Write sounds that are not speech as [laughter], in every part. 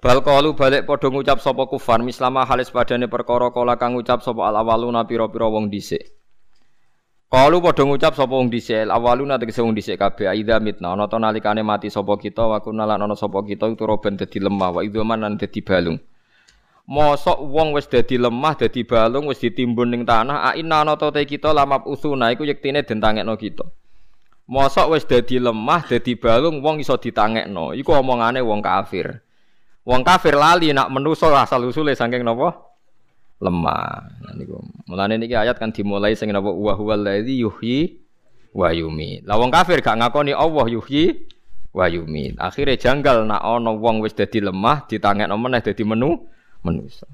Bal qalu balik padha ngucap sapa kufar mislama halis padane perkara kala kang ngucap sapa al awaluna pira-pira wong dhisik. Qalu padha ngucap sapa wong dhisik al awaluna tegese wong dhisik kabeh aidha mitna ana ta nalikane mati sapa kita wa kunna lan ana sapa kita itu roben dadi lemah wa idzaman lan dadi balung. Mosok wong wis dadi lemah dadi balung wis ditimbun ning tanah a inna ana ta kita lamap usuna iku yektine den tangekno kita. Mosok wis dadi lemah dadi balung wong iso ditangekno iku omongane wong kafir. Wong kafir lali nak menuso asal usule saking napa? Lemah. Niku. Mulane niki ayat kan dimulai sing napa wa huwal ladzi yuhyi wa yumiit. Lah wong kafir gak ngakoni Allah yuhyi wa yumiit. Akhire janggal nak ana wong wis dadi lemah ditangekno meneh dadi menu menusa.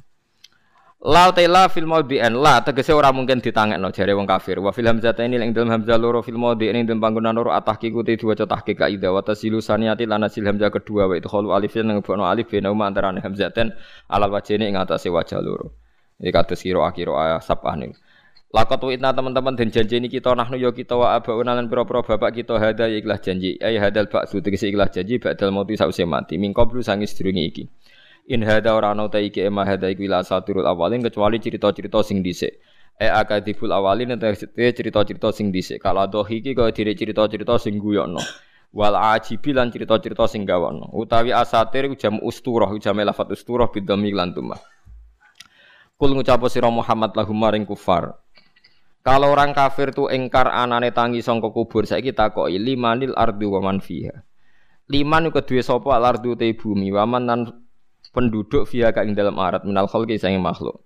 La tela fil maudhi'an la tegese ora mungkin ditangekno jare wong kafir. Wa fil hamzah ini ing dalam hamzah loro fil maudhi' ing dalam panggonan loro atahqiqu te diwaca tahqiq kaida wa tasilu saniyati lan asil hamzah kedua wa itu khalu alif nang bono alif bena uma antarané hamzaten alal wajene ing atase wajah loro. Iki kados kira akira sabah niku. Lakot witna teman-teman dan janji ini kita nahnu yo kita wa abauna lan pira-pira bapak kita hada ya ikhlas janji. Ay hadal ba'su tegese ikhlas janji ba'dal mauti sause mati. Mingkoblu sangis sedurunge iki. In hada ora ana ta iki ema hada iku ila saturul awalin kecuali cerita-cerita sing dhisik. E akadibul awalin ente cerita-cerita sing dhisik. Kala dohi iki kaya dire cerita-cerita sing guyokno. Wal ajibi lan cerita-cerita sing gawono. Utawi asatir jam usturah jam lafat usturah bidami lan tumah. Kul ngucap sira Muhammad lahum maring kufar. Kalau orang kafir tu engkar anane tangi sangka kubur saiki takoki limanil ardu wa man fiha. Liman kedue sapa al ardu te bumi wa man penduduk via ka dalam arat minal khalqi sange makhluk.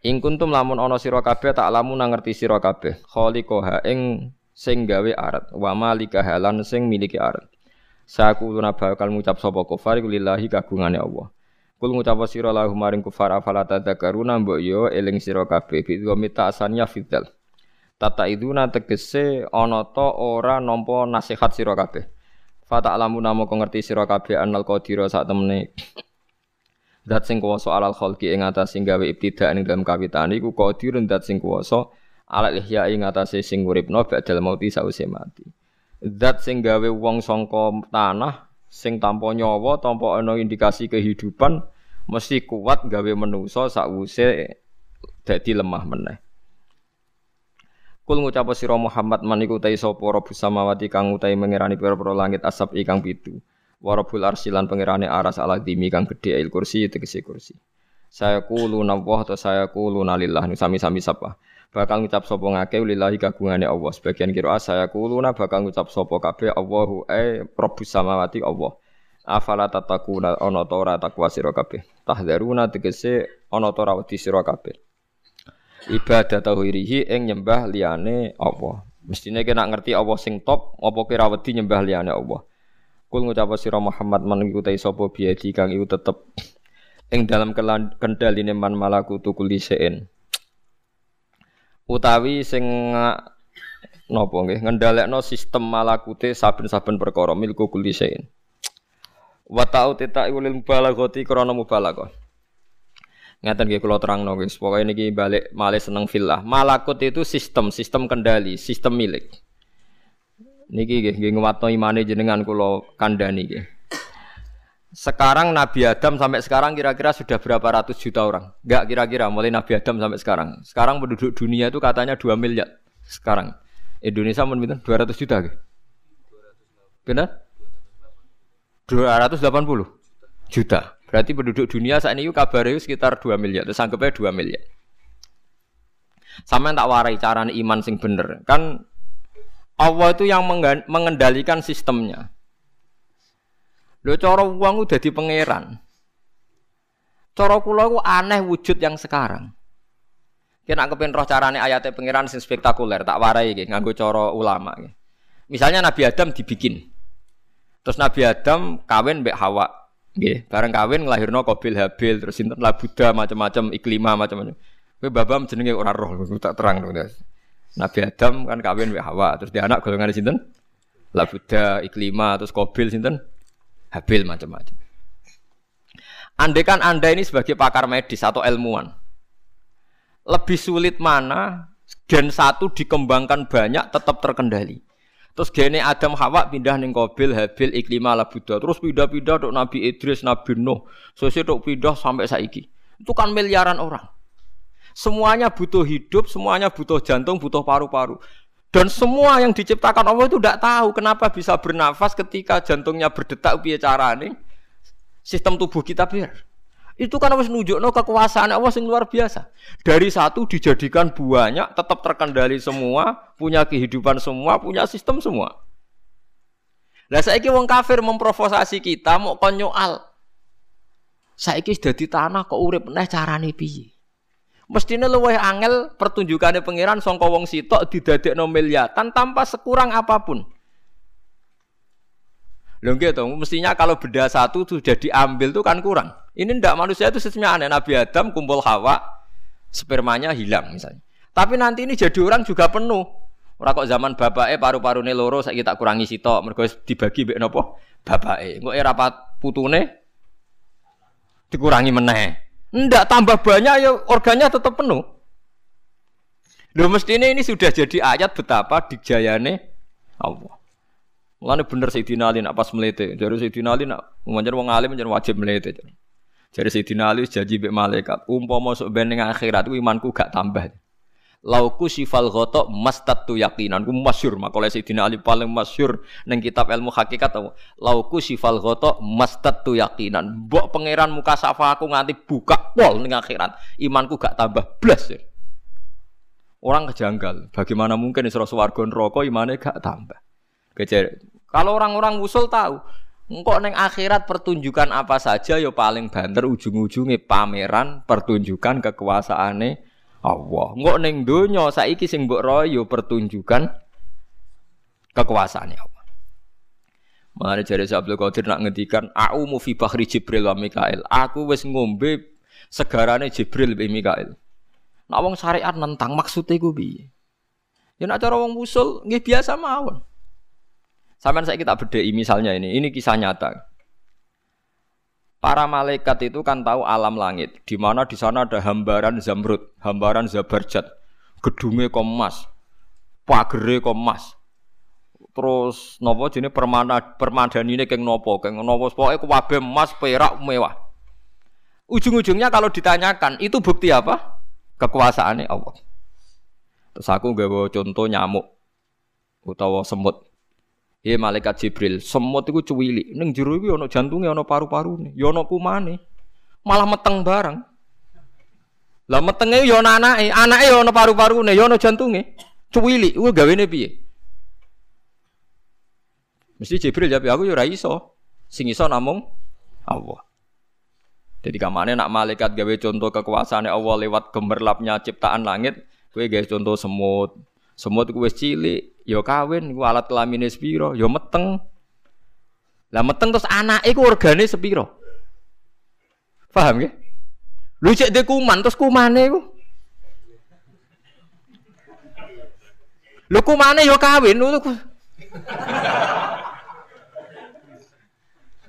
Ing kuntum lamun ana sira kabeh tak lamun ngerti sira kabeh khaliqaha ing sing gawe arat wa malika halan sing miliki arat. Sakuluna bakal ngucap sapa kufar lillahi kagungane Allah. Kul ngucap sira lahu maring kufar afala tadzakaruna mbok yo eling sira kabeh bi mita asanya fidal. Tata iduna tegese ana ta ora nampa nasihat sira kabeh. Fata alamu namo ngerti sira kabeh anal qadira sak temene Zat sing kuwasa alal khalqi ing atas sing gawe ibtidak ing dalam kawitan iku qadirun zat sing kuwasa alal ihya ing atas sing uripno badal mauti sause mati. Zat sing gawe wong sangka tanah sing tanpa nyawa, tanpa ana indikasi kehidupan mesti kuat gawe manusa sakwuse dadi lemah meneh. Kul ngucap sira Muhammad man iku ta sapa rabbus samawati kang utahe mengerani pira-pira langit asap ikang pitu. Warabul arsilan pangerane aras ala dimi kang gedhe il kursi tegese kursi. Saya kulu nawah atau saya kulu nalillah nu sami-sami sapa. Bakal ngucap sapa ngake lillahi kagungane Allah. Sebagian kira saya kulu na bakal ngucap sapa kabeh Allahu e Rabbus samawati Allah. Afala tatakuna ana ta ora takwa sira kabeh. Tahdaruna tegese ana ta ora wedi. Ibadah tauhirihi ing nyembah liyane Allah. Mestine kena ngerti Allah sing top, apa kira wedi nyembah liyane Allah. Kul ngucap sira Muhammad man ikutai sapa biadi kang iku tetep ing dalam kendhaline man malaku tukul lisein. Utawi sing napa nggih ngendhalekno sistem malakute saben-saben perkara milku kulisein. Wa ta'u tita ulil mubalaghati krana mubalaghah. Ngeten nggih kula terangno guys. Pokoke niki balik malih seneng fillah. Malakut itu sistem, sistem kendali, sistem milik. Niki nggih nggih nguwatno imane jenengan kula kandhani nggih. Sekarang Nabi Adam sampai sekarang kira-kira sudah berapa ratus juta orang? Enggak kira-kira mulai Nabi Adam sampai sekarang. Sekarang penduduk dunia itu katanya 2 miliar sekarang. Indonesia mungkin 200 juta gitu. Benar? 280 juta. Berarti penduduk dunia saat ini kabarnya sekitar 2 miliar. Terus anggapnya 2 miliar. Sama yang tak warai cara iman sing bener. Kan Allah itu yang mengendalikan sistemnya. Lho cara wong udah di pangeran. Cara kula ku aneh wujud yang sekarang. Kena kepen roh carane ayatnya pangeran sing spektakuler, tak warai iki nganggo cara ulama Misalnya Nabi Adam dibikin. Terus Nabi Adam kawin mbek Hawa. Nggih, bareng kawin nglahirno Qabil Habil terus sinten lah Buddha macam-macam iklima macam-macam. Kowe babam jenenge ora roh, tak terang dong. Nabi Adam kan kawin wek Hawa, terus dia anak golongan sinten? Lah Buddha, iklima, terus Qabil sinten? Habil macam-macam. Andai kan Anda ini sebagai pakar medis atau ilmuwan, lebih sulit mana gen satu dikembangkan banyak tetap terkendali. Terus gene Adam Hawa pindah ning Qabil, Habil, Iklima, lah Buddha. Terus pindah-pindah dok Nabi Idris, Nabi Nuh. Sesuk dok pindah sampai saiki. Itu kan miliaran orang. Semuanya butuh hidup, semuanya butuh jantung, butuh paru-paru. Dan semua yang diciptakan Allah itu tidak tahu kenapa bisa bernafas ketika jantungnya berdetak piye carane sistem tubuh kita biar. Itu kan harus nunjukno kekuasaan Allah yang luar biasa. Dari satu dijadikan banyak, tetap terkendali semua, punya kehidupan semua, punya sistem semua. Lah saiki wong kafir memprovokasi kita mau konyoal. Saiki sudah di tanah kok urip neh carane piye? Mestine luwih angel pertunjukane pangeran sangka wong sitok didadekno miliatan tanpa sekurang apa pun. Lho gitu, mestinya kalau beda satu sudah diambil tuh kan kurang. Ini ndak manusia itu sistemnya aneh. Nabi Adam kumpul Hawa, spermanya hilang misalnya. Tapi nanti ini jadi orang juga penuh. Orang kok zaman bapak eh paru-paru nih loro saya kita kurangi sitok, mereka dibagi bek nopo bapak eh. Kok era putune dikurangi meneh. Ndak tambah banyak ya organnya tetap penuh. Loh mestinya ini sudah jadi ayat betapa dijayane Allah. Mulane bener Sayyidina Ali nak pas melete. Jadi Sayyidina Ali nak manjen wong alim manjen wajib melete. Jadi Sayyidina Ali janji mbek malaikat, umpama sok ben ning akhirat ku imanku gak tambah. Lauku sifal ghotok mastatu yakinan. Ku masyur makole Sayyidina Ali paling masyur ning kitab ilmu hakikat tau. Lauku sifal ghotok mastatu yakinan. Mbok pangeran muka safa aku nganti buka pol ning akhirat. Imanku gak tambah blas. Ya. Orang kejanggal. Bagaimana mungkin Isra swarga neraka imane gak tambah. Kejar. Kalau orang-orang usul tahu, engkau neng akhirat pertunjukan apa saja yo ya paling banter ujung-ujungnya pameran pertunjukan kekuasaane Allah. Engkau neng dunia saiki sing mbok royo pertunjukan kekuasaane Allah. Mengenai jari Abdul Qadir nak ngedikan, aku mau fi bahri Jibril wa Mikael. Aku wes ngombe segarane Jibril wa Mikael. Nak wong syariat nentang maksudnya gue bi. Ya nak cara wong usul nggih biasa mawon. Sampai saya kita bedai misalnya ini, ini kisah nyata. Para malaikat itu kan tahu alam langit, di mana di sana ada hambaran zamrud, hambaran zabarjat, gedungnya komas, pagere komas, terus nopo jenis permana permadan ini keng nopo, keng nopo pokoknya kuwabe emas perak mewah. Ujung-ujungnya kalau ditanyakan itu bukti apa? Kekuasaannya Allah. Terus aku bawa contoh nyamuk utawa semut. Ya malaikat Jibril, semut itu cuwili. Neng jero iku ana jantunge, ana paru-parune, ya ana kumane. Malah meteng bareng. Lah metenge ya ana anake, anake ya ana paru-parune, ya ana jantunge. Cuwili, kuwi gawene piye? Mesti Jibril jawab aku ya ora iso. Sing iso namung Allah. Jadi kamane nak malaikat gawe contoh kekuasaan Allah lewat gemerlapnya ciptaan langit, kowe gawe contoh semut. Semut kuwi wis cilik, ya kawin iku alat kelamine sepiro ya meteng. Lah meteng terus anak iku organe sepiro? Paham ya lu cek de kuman terus kumane iku lu kumane ya kawin lu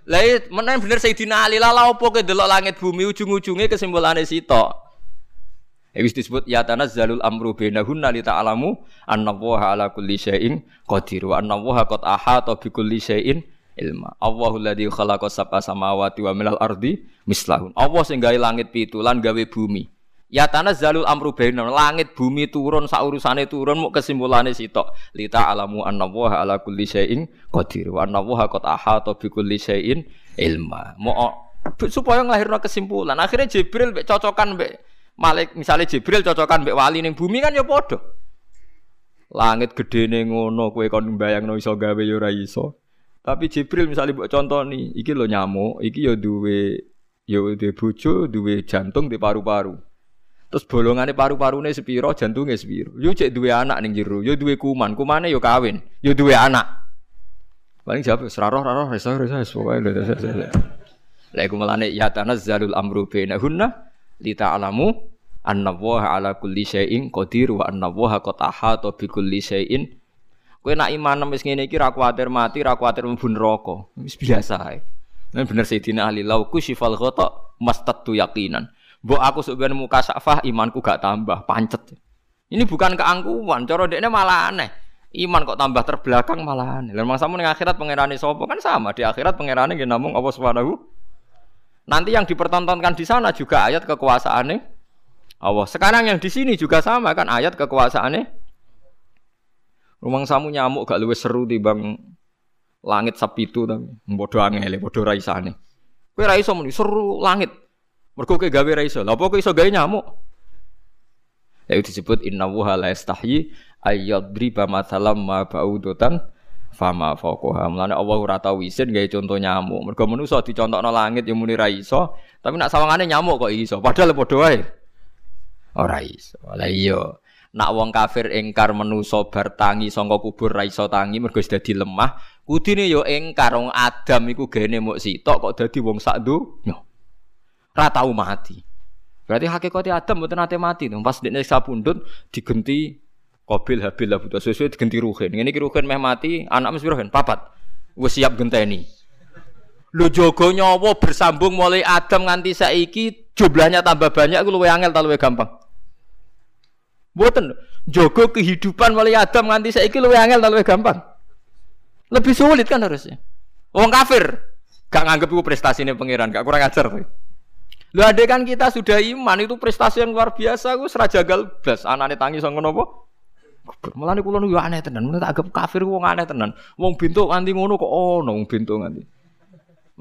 Lah menen bener Sayyidina Ali lah opo ke delok langit bumi ujung-ujunge kesimpulane sitok. Wis disebut ya tanazzalul amru bainahunna li ta'lamu annallaha ala kulli syai'in qadir wa annallaha qad ahata bi kulli syai'in ilma. Allahu alladzi khalaqa sab'a samawati wa minal ardi mislahun. Allah sing gawe langit pitu lan gawe bumi. Ya tanazzalul amru bainahum langit bumi turun sak urusane turun muk kesimpulane sitok. Li ta'lamu annallaha ala kulli syai'in qadir wa annallaha qad ahata bi kulli syai'in ilma. Mau supaya nglahirno kesimpulan. Akhirnya Jibril cocokan Malik misalnya Jibril cocokan mbek wali ning bumi kan ya padha. Langit gedene ngono kowe kon mbayangno iso gawe ya ora iso. Tapi Jibril misalnya mbok nih, iki lo nyamuk, iki ya duwe ya duwe bojo, duwe jantung, di paru-paru. Terus bolongane paru-parune sepiro, jantungnya sepiro. Yo cek duwe anak ning jero, yo duwe kuman, kumane yo kawin, yo duwe anak. Paling jawab seraroh raroh resa resa pokoke Lha iku melane ya tanazzalul amru bainahunna li ta'lamu anna wa ala kulli syai'in qadir wa anna wa qad ahata bi kulli syai'in. Kowe nak iman wis ngene iki ra kuwatir mati, ra kuwatir mlebu neraka. Wis biasa ae. Nah bener Sayyidina Ali lau kusyifal ghata mastatu yaqinan. Mbok aku sebenarnya muka safah imanku gak tambah, pancet. Ini bukan keangkuhan, cara dekne malah aneh. Iman kok tambah terbelakang malah aneh. Lah mangsamu ning akhirat pangerane sapa kan sama. Di akhirat pangerane nggih namung Allah Subhanahu Nanti yang dipertontonkan di sana juga ayat kekuasaannya Allah. Sekarang yang di sini juga sama kan ayat kekuasaannya. Rumang samu nyamuk gak luwes seru bang langit sapitu tapi bodoh angel, bodoh raisane. Kowe ra iso muni seru langit. Mergo kowe gawe ra iso. Lha apa kowe iso gawe nyamuk? Ya itu disebut inna wuha la yastahyi ayyadriba mathalam ma ba'udatan fama faqaha. Mulane Allah ora tau isin gawe contoh nyamuk. Mergo manusa dicontokno langit yang muni ra iso, tapi nak sawangane nyamuk kok iso. Padahal padha wae. Ora iso. Lah iya. Nak wong kafir engkar menusa bar tangi sangka kubur ra iso tangi mergo dadi lemah, kudine yo engkar wong Adam iku gene muk sitok kok dadi wong sak donya. Ra tau mati. Berarti hakikatnya Adam mboten nate mati. Pas dekne sapundhut digenti Kobil Habil lah butuh sesuai diganti Ruhin. Ini Ruhin meh mati, anak mesti Ruhin papat. Wes siap genteni. Lu jogo nyawa bersambung mulai Adam nganti saiki jumlahnya tambah banyak aku luwe angel ta luwe gampang. Mboten jogo kehidupan mulai Adam nganti saiki luwe angel ta luwe gampang. Lebih sulit kan harusnya. Wong kafir gak nganggep itu prestasi pangeran, gak kurang ajar. Lu ada kan kita sudah iman itu prestasi yang luar biasa, gue serajagal blas, anaknya tangi sama nopo Malah nih kulon juga aneh tenan, tak anggap kafir wong aneh tenan. Wong bintu nganti ngono kok ono wong bintu nganti.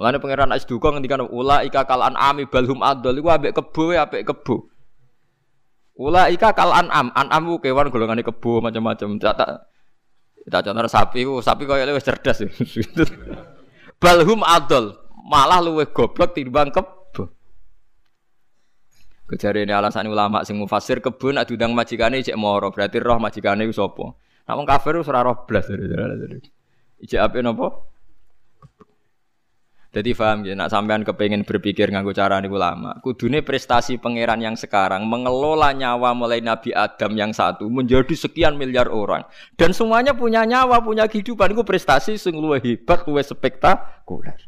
Mulane pangeran Asduka ngendikan ula ika kalan ami balhum adol iku ambek kebo ambek kebo. Ula ika kal an'am, an'am ku kewan golongane kebo macam-macam. Tak tak tak contoh sapi ku, sapi koyo wis cerdas. [laughs] balhum adol, malah luwih goblok timbang kebo. Kejari ini alasan ulama sing mufasir kebun adu dang majikane cek moro berarti roh majikane itu sopo. Namun kafir itu serah roh dari. Ijek apa nopo? Jadi paham ya, nak sampean kepengen berpikir nganggo cara ini ulama. Kudune prestasi pangeran yang sekarang mengelola nyawa mulai Nabi Adam yang satu menjadi sekian miliar orang dan semuanya punya nyawa, punya kehidupan. Itu prestasi sing luwih hebat, luwih spektakuler.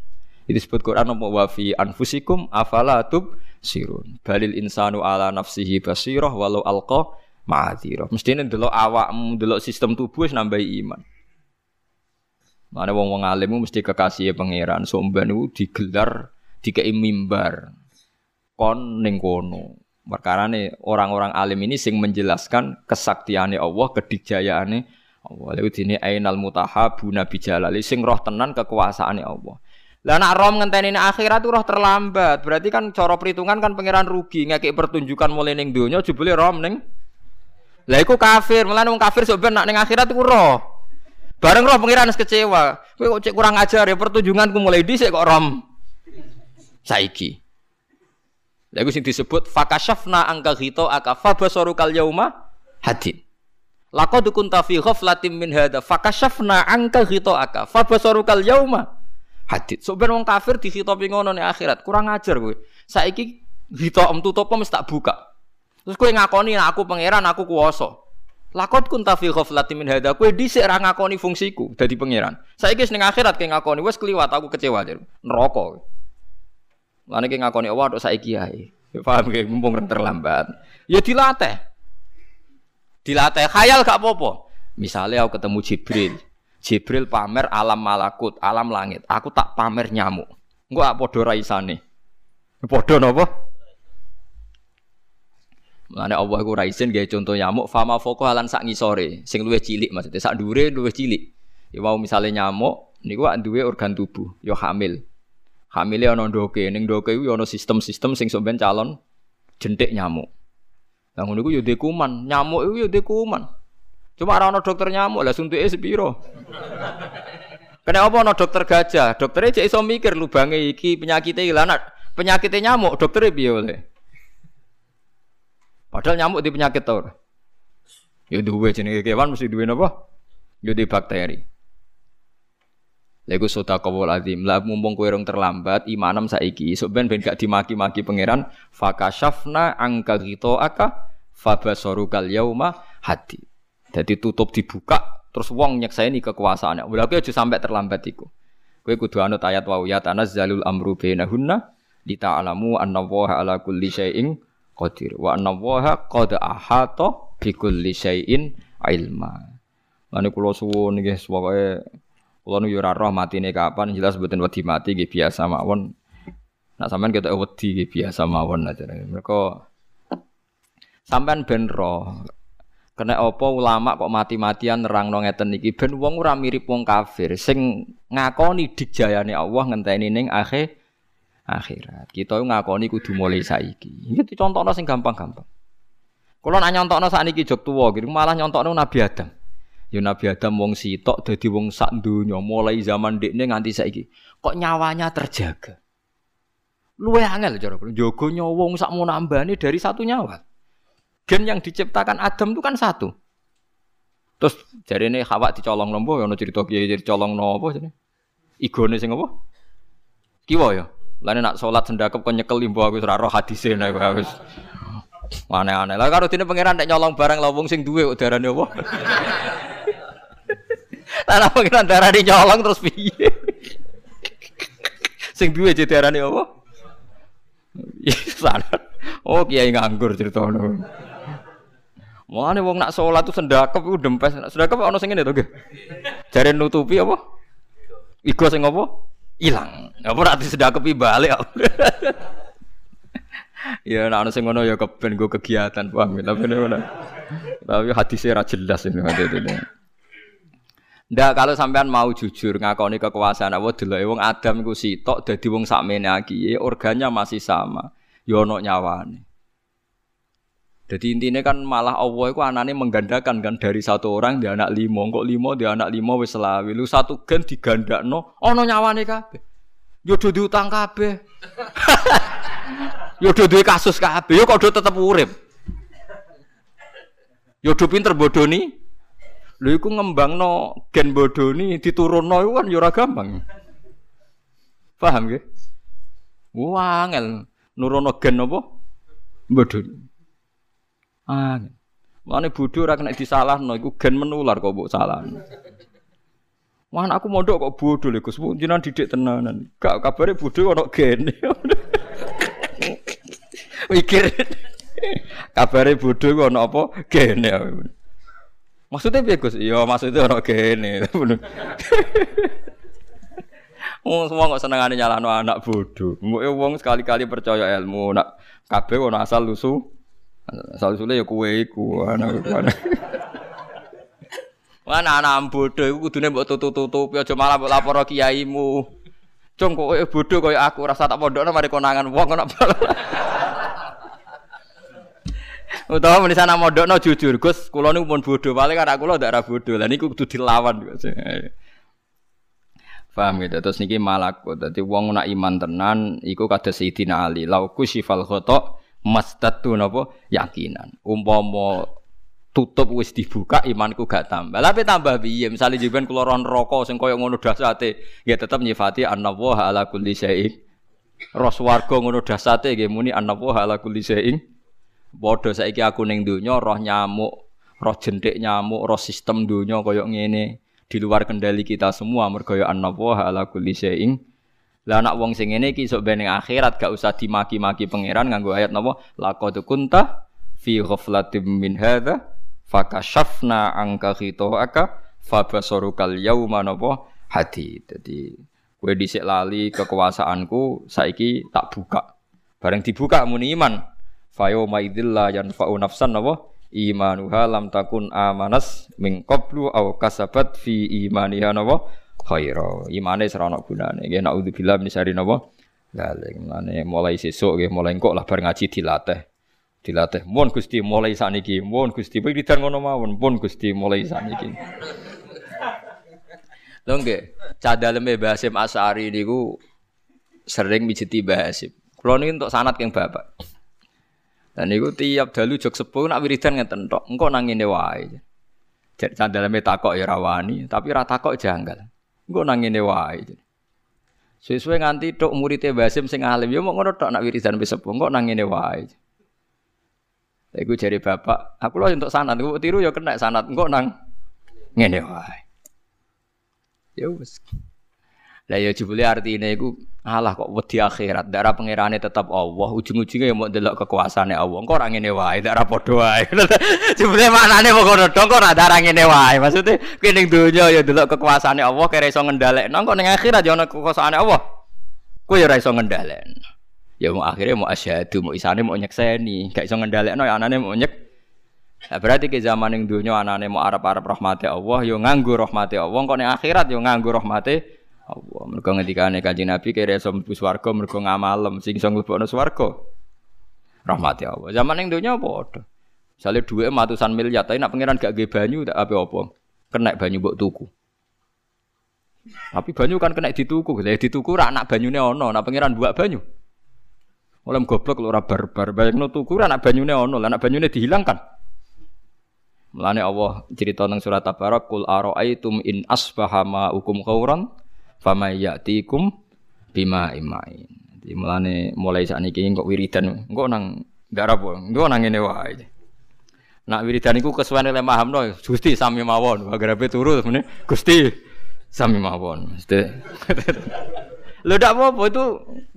Itu disebut Quran apa wa fi anfusikum afala tub sirun. Balil insanu ala nafsihi basirah walau alqa ma'adzirah. Mestine ndelok awakmu, ndelok sistem tubuh wis nambahi iman. Mana wong-wong alim mesti kekasih pangeran. Somban itu digelar dikei mimbar. Kon ning kono. nih orang-orang alim ini sing menjelaskan kesaktiannya Allah, kedikjayaannya Allah. Lalu ini ainal mutahabuna bijalali sing roh tenan kekuasaannya Allah. Lah nak rom ngenteni akhirat tuh roh terlambat. Berarti kan cara perhitungan kan pangeran rugi ngekek pertunjukan mulai ning donya jebule rom ning. Lah iku kafir, malah wong kafir sebenarnya nak ning akhirat iku roh. Bareng roh pangeran kecewa. Kowe kok cek kurang ajar ya pertunjukanku mulai dhisik kok rom. Saiki. Lah iku sing disebut fakashafna angka ghito akafa basarukal yauma hadid. Laqad kunta fi ghaflatin min hadza fakashafna angka ghito akafa basarukal yauma hadit. So ben wong kafir dikhitopi ngono ning akhirat, kurang ajar kowe. Saiki hitam tutup mesti tak buka. Terus kowe ngakoni nah, aku pangeran, aku kuwasa. Lakot kun ta fi ghaflatin min hadza. Kowe dhisik ra ngakoni fungsiku dadi pangeran. Saiki ning akhirat kowe ngakoni wis kliwat aku kecewa jar. Neraka. Lan iki ngakoni Allah tok saiki ae. Ya paham ge mumpung terlambat. Ya dilatih. Dilatih khayal gak apa-apa. Misalnya aku ketemu Jibril, Jibril pamer alam malakut, alam langit. Aku tak pamer nyamuk. Enggak padha raisane. Padha napa? Mulane Allah iku ra isin gawe contoh nyamuk fama foko halan sak ngisore, sing luwih cilik maksudnya sak dhuwure luwih cilik. Ya mau misale nyamuk niku duwe organ tubuh, ya hamil. Hamile ana ndoke, ning ndoke iku ya ana sistem-sistem sing sampeyan calon jentik nyamuk. Lah ngono iku ya kuman, nyamuk iku ya kuman. Cuma orang dokter nyamuk lah suntuke sepiro. [laughs] Kenapa ana dokter gajah? Dokternya cek iso mikir lubange iki penyakitnya iki lanat. Penyakitnya nyamuk, dokternya piye oleh? Padahal nyamuk di penyakit tau. Ya duwe jenenge kewan mesti duwe napa? Ya di bakteri. Lha iku sedekahul azim. Lah mumpung kowe rong terlambat imanem saiki, esuk ben ben gak dimaki-maki pangeran fakashafna angka aka fabasarukal yauma hati. Jadi tutup dibuka terus wong nyeksaini kekuasaannya. Lha kowe aja sampai terlambat iku. Kowe kudu anut ayat wa ya tanazzalul amru bainahunna lita'lamu anna Allaha ala kulli syai'in qadir wa anna Allaha qad ahata bi kulli syai'in ilma. Lan kula suwun nggih pokoke Kulo nu ora roh matine kapan jelas mboten wedi mati nggih biasa mawon. Nak sampean ketok wedi nggih biasa mawon aja. Mereka sampean ben roh. Kena apa ulama kok mati-matian nerangno ngeten iki ben wong ora mirip wong kafir sing ngakoni digjayane Allah ngenteni ning akhir akhirat. Kita ngakoni kudu mulai saiki. Iki contohno sing gampang-gampang. Kalau nak nyontokno sakniki jog tuwa gitu, malah nyontokno Nabi Adam. Ya Nabi Adam wong sitok dadi wong sak donya mulai zaman dekne nganti saiki. Kok nyawanya terjaga? Luwe angel cara Jogo nyawa wong sak nambani dari satu nyawa. Gen yang diciptakan Adam itu kan satu. Terus jadi ini Hawa dicolong lombo, ya cerita kiai jadi colong nopo jadi. Igone sing apa? Kiwa ya. Lain nak sholat sendakep kok nyekel limbo aku ora roh hadise nek wis. Aneh-aneh. Lah karo dene pangeran nek nyolong barang lawung sing duwe udarane apa? [laughs] Tanah pengiran darah di nyolong terus piye? [laughs] Sing duwe jadi darah apa? Sana. Oh kiai nganggur ceritanya. Mana wong nak sholat tuh sendakep itu dempes. Sendakep ono sing ngene to. Jare nutupi apa? Iku sing apa? Ilang. Apa ora sendakep balik. [laughs] ya nak ono sing ngono ya keben go kegiatan paham tapi ngono. Tapi hadisnya ra jelas ini hadisnya. Ndak kalau sampean mau jujur ngakoni kekuasaan Allah deloke wong Adam iku sitok dadi wong sakmene iki organnya masih sama. Ya ono nyawane. Jadi intinya kan malah Allah itu anaknya menggandakan kan dari satu orang dia anak limo, kok limo dia anak limo wis selawi. Lu satu gen digandakno ono nyawane kabeh. Yo do diutang kabeh. [laughs] yo duwe kasus kabeh, yo kok do tetep urip. Yo do pinter bodoni Lho iku ngembangno gen bodoni diturunno iku kan ora gampang. Paham nggih? Wah, angel nurono gen apa? Bodoni. Ah. Mane bodho ora kena disalahno iku gen menular kok mbok salahno. Wah, aku mondok kok bodho lho Gus. Jenengan didik tenanan. Gak kabare bodho ono gene. [laughs] Mikir. kabare bodho kok ono apa? Gene. Maksudnya piye Gus? Iya, maksudnya ono kene. [laughs] Wong semua kok senengane nyalahno anak bodoh. Mbok wong sekali-kali percaya ilmu, nak kabeh ono asal lusu. Asal usule ya kowe iku, anak anak. Mana anak bodoh iku kudune mbok tutup-tutupi aja malah mbok lapor kiaimu. Cung kowe bodoh aku rasa tak pondokno mari konangan wong kok Utawa meni sana modokno jujur, Gus, kula niku pun bodoh, paling anak kula ndak ra bodoh. Lah niku kudu dilawan. Paham gitu. Terus niki malaku. Dadi wong nak iman tenan iku kados Sayyidina Ali. Lauku sifal khata mastatu napa yakinan. Umpama tutup wis dibuka imanku gak tambah. Tapi tambah piye? Misale jiben kula ron neraka sing kaya ngono dasate, ya tetep nyifati annallaha ala kulli syai'in. Ros warga ngono dasate nggih muni annallaha ala kulli syai'in Padha saiki aku ning donya roh nyamuk, roh jentik nyamuk, roh sistem donya kaya ngene di luar kendali kita semua mergo ya annallaha ala kulli syai'in. Lah anak wong sing ngene iki sok ben akhirat gak usah dimaki-maki pangeran nganggo ayat napa laqad kunta fi ghaflatin min hadza fakashafna angka khitaka fabasarukal yauma napa hadi. Dadi kowe dhisik lali kekuasaanku saiki tak buka. Bareng dibuka muni iman. Fayo maidillah yanfa'u nafsan apa? Imanuha lam takun amanas min qablu aw kasabat fi imaniha napa? Khaira. Imane serana gunane. Nggih naudzubillah min syarri napa? Lale ngene mulai sesuk nggih mulai kok lah bar ngaji dilatih. Dilatih. Mun Gusti mulai sakniki, mun Gusti wiridan ngono mawon, mun Gusti mulai sakniki. Lho nggih, cah daleme Basim Asari niku sering mijiti Basim. Kulo niki untuk sanat keng Bapak. Dan itu tiap dalu jok sepuh nak wiridan ngeten tok. Engko nang ngene wae. Jadi sandaleme takok ya rawani, tapi ra takok janggal. Engko nang ngene wae. Sesuai nganti tok muridé Basim sing alim ya mau ngono tok nak wiridan wis sepuh kok nang ngene wae. Iku bapak, aku loh untuk sanat, aku tiru ya kena sanat, engkau nang ngene wae. Ya wis. Lah ya jebule artine iku alah kok wedi akhirat, darah pangerane tetap Allah, ujung-ujungnya ya mau delok kekuasaane Allah. Engko ora ngene wae, darah padha wae. [laughs] jebule maknane kok ngono dong kok ora darah ngene wae. Maksude kowe ning donya ya delok kekuasaane Allah kira iso ngendhalekno, kok ning akhirat ya ana kekuasaane Allah. Kowe ya ora iso ngendhalekno ya mau akhirnya mau asyhadu mau isane mau nyekseni gak iso ngendhalekno ya anane mau nyek Nah, berarti ke zaman yang dunia anane mau Arab-Arab rahmati Allah, yo nganggu rahmati Allah, kok ning akhirat yo nganggu rahmati Allah. Mergo ngendikane Kanjeng Nabi kira iso mlebu swarga mergo ngamalem, sing iso mlebokno swarga rahmati Allah. Zaman yang dunia padha. Misale dhuwit matusan miliar, tapi nak pangeran gak ge banyu tak apa-apa. Kena banyu mbok tuku. Tapi banyu kan kena dituku, lah dituku rak nak banyune ana, nak pangeran buak banyu. Oleh goblok lu ora barbar. Bayangno tuku anak banyune ono, anak banyune dihilangkan. Mulane Allah cerita nang surat Tabarak kul araaitum in asbaha ma'ukum khauran famayatikum bima imain. Jadi mulane mulai saat ini kok wiridan engko nang darah po, engko nang ngene wae. Nak wiridan iku kesuwen oleh no, Gusti sami mawon, bagarape turu meneh Gusti sami mawon. [laughs] Lho ndak apa-apa itu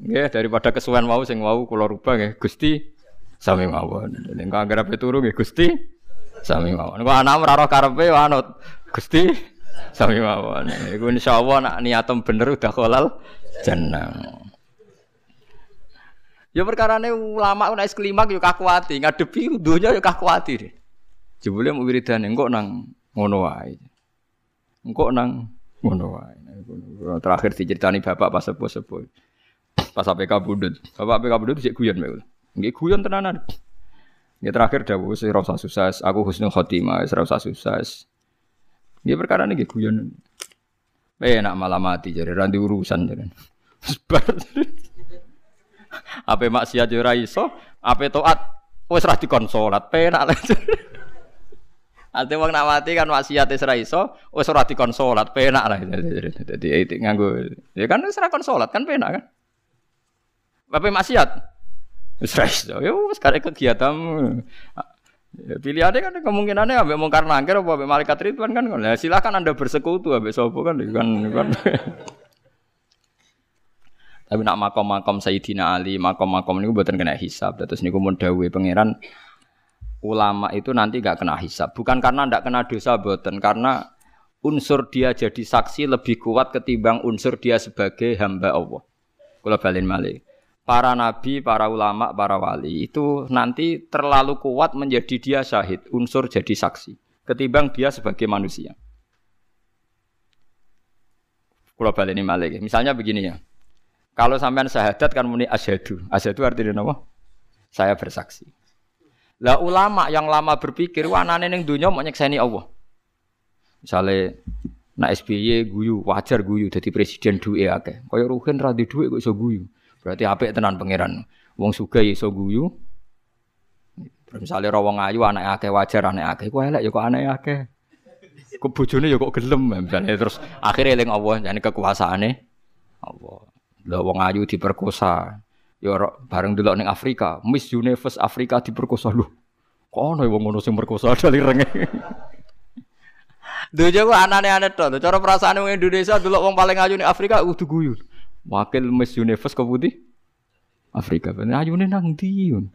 nggih daripada kesuwen wau sing wau kula rubah nggih Gusti sami mawon. Nek ape turu nggih Gusti sami mawon. Kok anak ora roh karepe anut Gusti sami mawon. Iku insyaallah nak niatem bener udah kolal jeneng. Ya perkara ini ulama nek klimak yo kakuati, ngadepi dunya yo kakuati. Jebule mau wiridan engko nang ngono wae. Engko nang ngono wae. Terakhir diceritani bapak pas sepuh-sepuh. Pas APK budut. Bapak APK budut sik guyon mek. Nggih guyon tenanan. Nggih terakhir dawuh wis ora usah sukses, aku husnul khotimah, wis ora usah sukses. Nggih perkara niki guyon. Eh nak malah mati jadi ranti urusan jadi. [laughs] Sebar. Apa maksiat yo ora iso, apa taat wis ra dikon salat, penak lah. Ate [laughs] wong nak mati kan maksiat wis ora iso, wis ora dikon salat, penak lah. Dadi itu nganggo. Ya kan wis ora kon salat kan penak kan. Bapak maksiat. Wis ra iso. Wis kare kegiatanmu. Ya, pilihannya kan kemungkinannya ambek mungkar nangkir apa ambek malaikat ridwan kan. Ya, silakan Anda bersekutu ambek sapa kan kan. kan. [laughs] Tapi nak makom-makom Sayyidina Ali, makom-makom ini buatan kena hisab. Terus niku mun dawuhe pangeran ulama itu nanti gak kena hisab. Bukan karena ndak kena dosa boten, karena unsur dia jadi saksi lebih kuat ketimbang unsur dia sebagai hamba Allah. Kula balin malih. Para nabi, para ulama, para wali itu nanti terlalu kuat menjadi dia syahid, unsur jadi saksi ketimbang dia sebagai manusia. Kula baleni malih. Misalnya begini ya. Kalau sampean syahadat kan muni asyhadu. Asyhadu artinya apa? Saya bersaksi. Lah ulama yang lama berpikir wanane ning donya mau nyekseni Allah. Misale nak SBY guyu, wajar guyu dadi presiden duwe akeh. Kaya Ruhin ra duwe kok iso guyu. Berarti apik tenan pangeran. Wong sugih iso guyu. Misalnya rawang ayu anak akeh wajar anak akeh, kok elek ya kok anak akeh. Kok bojone ya kok gelem misalnya terus akhirnya eling Allah jane kekuasaane Allah. Lah wong ayu diperkosa, Ya bareng dulu ning Afrika, Miss Universe Afrika diperkosa lho. Kok ana wong ngono sing merkosa [laughs] dari renge. Dojo ku anane-aneh to. Cara perasaan wong Indonesia dulu wong paling ayu ning Afrika kudu guyu. Wakil Miss Universe ke putih Afrika. Ayune nang ndi yun?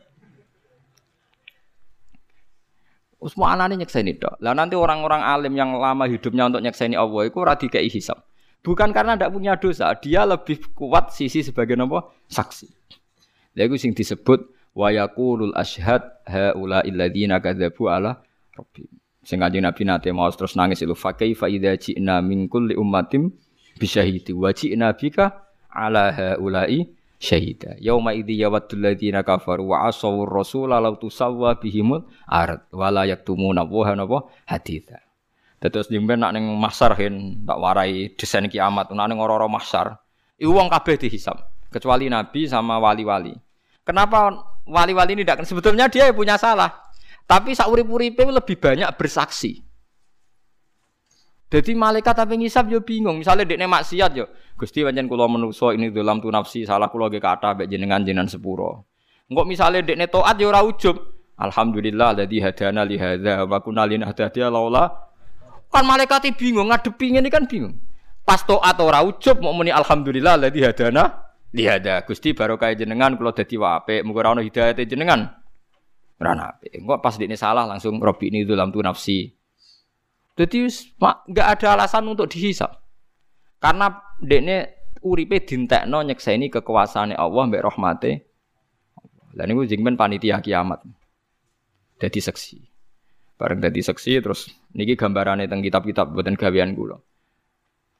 Semua anane nyekseni tok. Lah nanti orang-orang alim yang lama hidupnya untuk nyekseni Allah itu hisab. Bukan karena tidak punya dosa, dia lebih kuat sisi sebagai apa? Saksi. Lha iku sing disebut wa yaqulul asyhad haula illadzina kadzabu ala rabbi. Sing kanjeng Nabi nate mau terus nangis itu fa kaifa idza ji'na min kulli ummatin bisyahidi wa ji'na bika ala haula'i syahida. Yauma idzi yawaddul ladzina kafaru wa asaw rasula law tusawwa bihimul ard wa la yaktumuna wa napa haditha. Terus jemben nak ning masar hen tak warai desain kiamat nak ning ora-ora mahsyar. Iku wong kabeh dihisab kecuali nabi sama wali-wali. Kenapa wali-wali ini tidak? Sebetulnya dia punya salah. Tapi sauri-uripe lebih banyak bersaksi. Jadi malaikat tapi ngisap yo bingung. Misalnya dekne maksiat yo, Gusti pancen kula menuso ini dalam tu nafsi salah kula ge kata mbek jenengan jenengan sepuro. Engko misalnya dekne taat yo ora. Alhamdulillah alladzi hadana li hadza wa kunna linahtadiya laula. Kan malaikat bingung ngadepi ngene kan bingung. Pas taat ora ujub mau muni alhamdulillah alladzi hadana li hadza. Gusti barokah jenengan kula dadi wape, muga ora ono hidayate jenengan. Ora apik. Pas dekne salah langsung robi ini dalam tu nafsi. Jadi nggak ada alasan untuk dihisap. Karena dekne uripe dintekno nyekseni kekuasaane Allah mbek rahmate. Lah niku jengben panitia kiamat. Dadi seksi. Bareng dadi seksi terus niki gambarane teng kitab-kitab buatan gawean kula.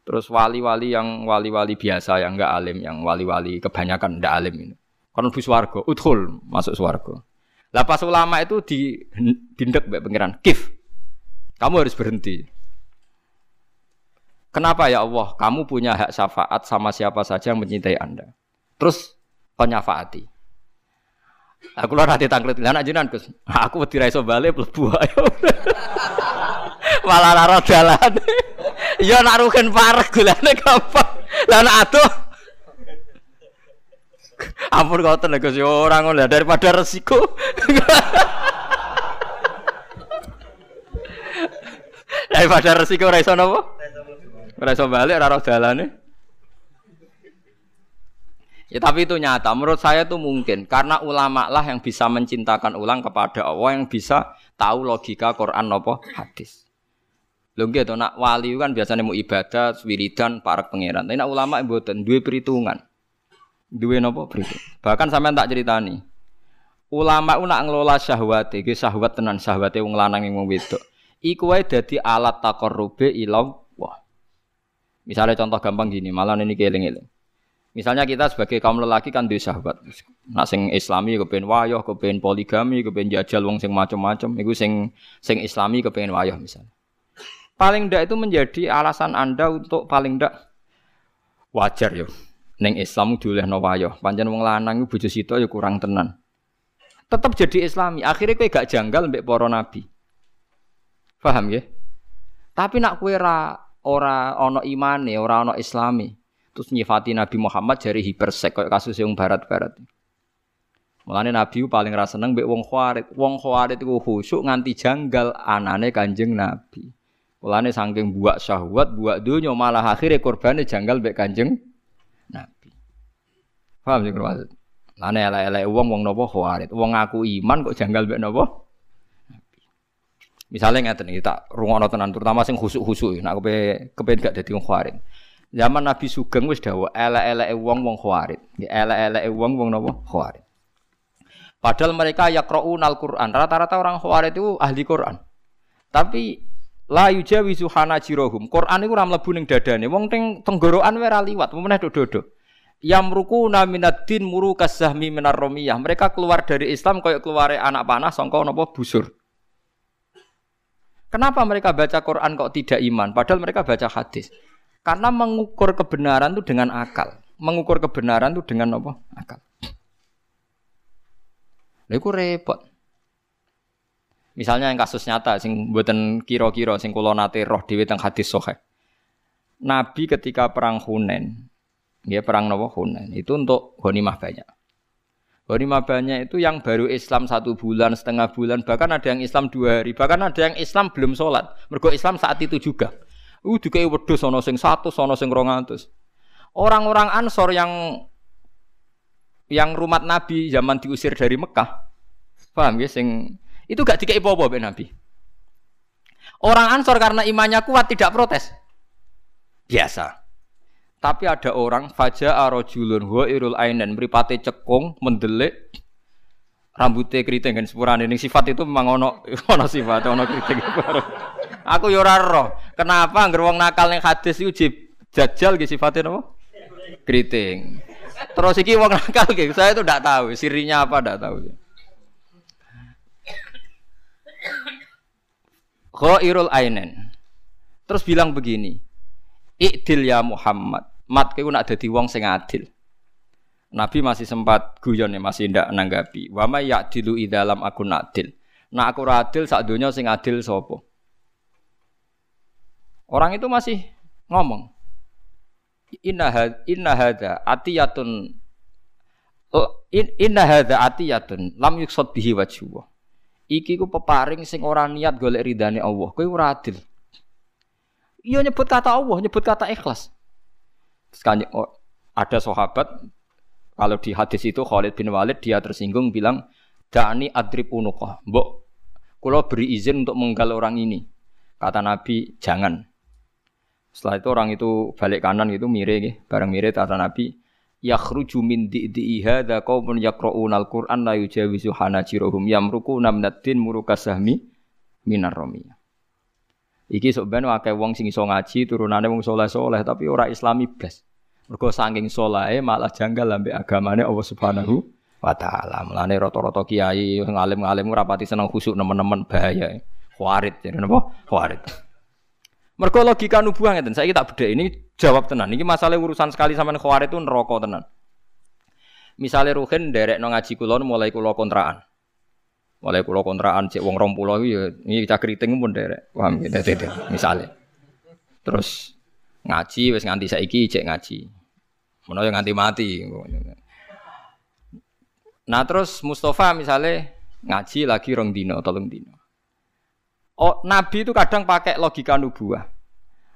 Terus wali-wali yang wali-wali biasa yang enggak alim, yang wali-wali kebanyakan enggak alim ini. Kan bus warga, udhul masuk swarga. Lah pas ulama itu di dindek mbek pangeran, kif kamu harus berhenti. Kenapa ya Allah? Kamu punya hak syafaat sama siapa saja yang mencintai Anda. Terus penyafaati. Aku lah nanti tangklet lah nak jinan Gus. Aku wedi ra iso bali ayo. [laughs] Malah lara dalan. [laughs] Ya nak rugen parek gulane gampang. Lah nak aduh. [laughs] Ampun kau tenan Gus, ya ora ngono daripada resiko. Daripada resiko ora iso napa? Ora iso balik ora roh dalane. Ya tapi itu nyata. Menurut saya itu mungkin karena ulama lah yang bisa mencintakan ulang kepada Allah yang bisa tahu logika Quran nopo hadis. Lho nggih to nak wali kan biasanya mau ibadah, wiridan, para pangeran. Tapi nak ulama mboten duwe perhitungan. Duwe nopo perhitungan. Bahkan sampean tak ceritani. Ulama nak ngelola syahwat, iki syahwat tenan syahwate wong lanang wong wedok iku wae dadi alat takorrube ilau wah. Misalnya contoh gampang gini, malah ini keling-eling. Misalnya kita sebagai kaum lelaki kan duwe sahabat. Nak sing islami kepen wayoh, kepen poligami, kepen jajal wong sing macam-macam, iku sing sing islami kepen wayoh misalnya. Paling ndak itu menjadi alasan Anda untuk paling ndak wajar yo. Neng Islam diolehno wayoh. Pancen wong lanang iku bojo ya kurang tenan. Tetap jadi islami. Akhirnya kowe gak janggal mbek para nabi. Paham ya? Tapi nak kue ra ora ono imane, ora ono islami. Terus nyifati Nabi Muhammad jari hipersek kayak kasus yang barat-barat. Mulane Nabi paling rasa seneng mbek wong khawarit. Wong khawarit iku khusyuk nganti janggal anane Kanjeng Nabi. Mulane saking buak syahwat, buak dunya malah akhirnya korbane janggal mbek Kanjeng Nabi. Paham sih maksud? Lane elek-elek wong wong nopo khawarit. Wong aku iman kok janggal mbek nopo? Misalnya ngeten iki tak rungokno tenan terutama sing khusuk-khusuk nek kepe kepen gak dadi wong khawarit. Zaman Nabi Sugeng wis dawuh elek-eleke wong wong khawarit. Elek-eleke wong wong napa khawarit. Padahal mereka yaqra'un al-Qur'an. Rata-rata orang khawarit itu ahli Qur'an. Tapi la yujawizu hanajirohum. Qur'an iku ora mlebu ning dadane. Wong teng tenggorokan ora liwat, meneh dodo. Yamrukuna minaddin muru kasahmi minar. Mereka keluar dari Islam kayak keluar anak panah sangka napa busur. Kenapa mereka baca Quran kok tidak iman? Padahal mereka baca hadis. Karena mengukur kebenaran itu dengan akal. Mengukur kebenaran itu dengan apa? Akal. Itu repot. Misalnya yang kasus nyata, sing kiro-kiro, sing kulo nate roh teng hadis sohe. Nabi ketika perang Hunen, ya perang Nawa Hunen, itu untuk ghanimah banyak. Ghanimah banyak itu yang baru Islam satu bulan, setengah bulan, bahkan ada yang Islam dua hari, bahkan ada yang Islam belum sholat. Mergo Islam saat itu juga. Uh, dikai wedhus sono sing satu, sono sing rongantus. Orang-orang Ansor yang yang rumat Nabi zaman diusir dari Mekah, paham ya? Sing itu gak dikai apa-apa Nabi. Orang Ansor karena imannya kuat tidak protes. Biasa. Tapi ada orang faja arojulun wa irul ainen mripate cekung mendelik rambutnya keriting kan sepurane ning sifat itu memang ono [laughs] ono sifat ono keriting. Aku yo. Kenapa anggere nakal ning hadis iku jajal ge sifatnya apa? Keriting. Terus iki wong nakal ge saya itu ndak tahu sirinya apa ndak tahu. Khairul ainen. Terus bilang begini, Ikdil ya Muhammad. Mat kowe nak dadi wong sing adil. Nabi masih sempat guyon ya, masih ndak nanggapi. Wa may ya'dilu idalam aku adil. Nak aku adil sak donya sing adil sapa? Orang itu masih ngomong. Inna had, inna hada atiyatun in, inna hada atiyatun lam yuksad bihi wajhu. Iki ku peparing sing ora niat golek ridane Allah. Kowe ora adil. Iya nyebut kata Allah, nyebut kata ikhlas. Oh, ada sahabat kalau di hadis itu Khalid bin Walid dia tersinggung bilang, "Da'ni adrib unuqah." Mbok, kula beri izin untuk menggal orang ini. Kata Nabi, "Jangan." Setelah itu orang itu balik kanan itu mire gitu, bareng mire kata Nabi, yakhruju min di'i hadza qaumun yaqra'una al-Qur'an la yujawizu hanajiruhum yamruku namnatin murukasahmi minar. Iki sok ben akeh wong sing iso ngaji turunane wong saleh-saleh tapi ora islami blas. Mergo saking saleh malah janggal ambek agamane Allah Subhanahu wa taala. Mulane rata-rata kiai ngalim-ngalim ora pati seneng khusuk nemen-nemen bahaya. Khawarit jadi napa? Khawarit. Mergo logika nubuah ngeten. Saiki tak bedhe ini jawab tenan. Ini masalah urusan sekali sampean khawarit itu neraka tenan. Misalnya Ruhin derek no ngaji kulon mulai kulo kontraan. Mulai pulau kontrakan cek wong rom pulau ya ini cak keriting pun derek. Paham ya dede misalnya. Terus ngaji wes nganti saiki cek ngaji. Menawa yang nganti mati. Nah terus Mustafa misalnya ngaji lagi rong dino, tolong dino. Oh, Nabi itu kadang pakai logika nubuah.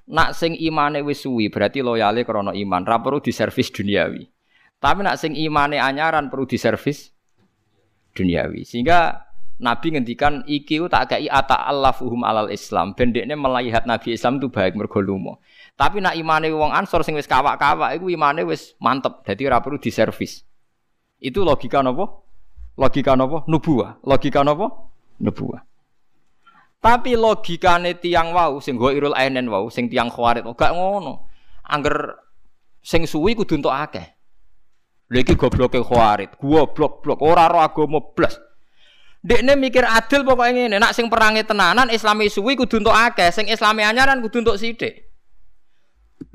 Nak sing imane wis suwi berarti loyale krana iman, ra perlu diservis duniawi. Tapi nak sing imane anyaran perlu diservis duniawi. Sehingga Nabi ngendikan iki tak kei ata allafuhum alal Islam. Bendekne melihat Nabi Islam itu baik mergo Tapi nak imane wong Ansor sing wis kawak-kawak iku imane wis mantep. Dadi ora perlu diservis. Itu logika napa? Logika napa? Nubuah. Logika napa? Nubuah. Tapi logikane tiang wau sing go irul ainen wau sing tiang khawarit gak ngono. Angger sing suwi kudu entuk akeh. Lha iki gobloke khawarit. Goblok-blok ora ro agama blas. Dekne mikir adil pokoknya ini. Nak sing perangi tenanan Islami suwi kudu untuk akeh, sing Islami anyaran kudu untuk sithik.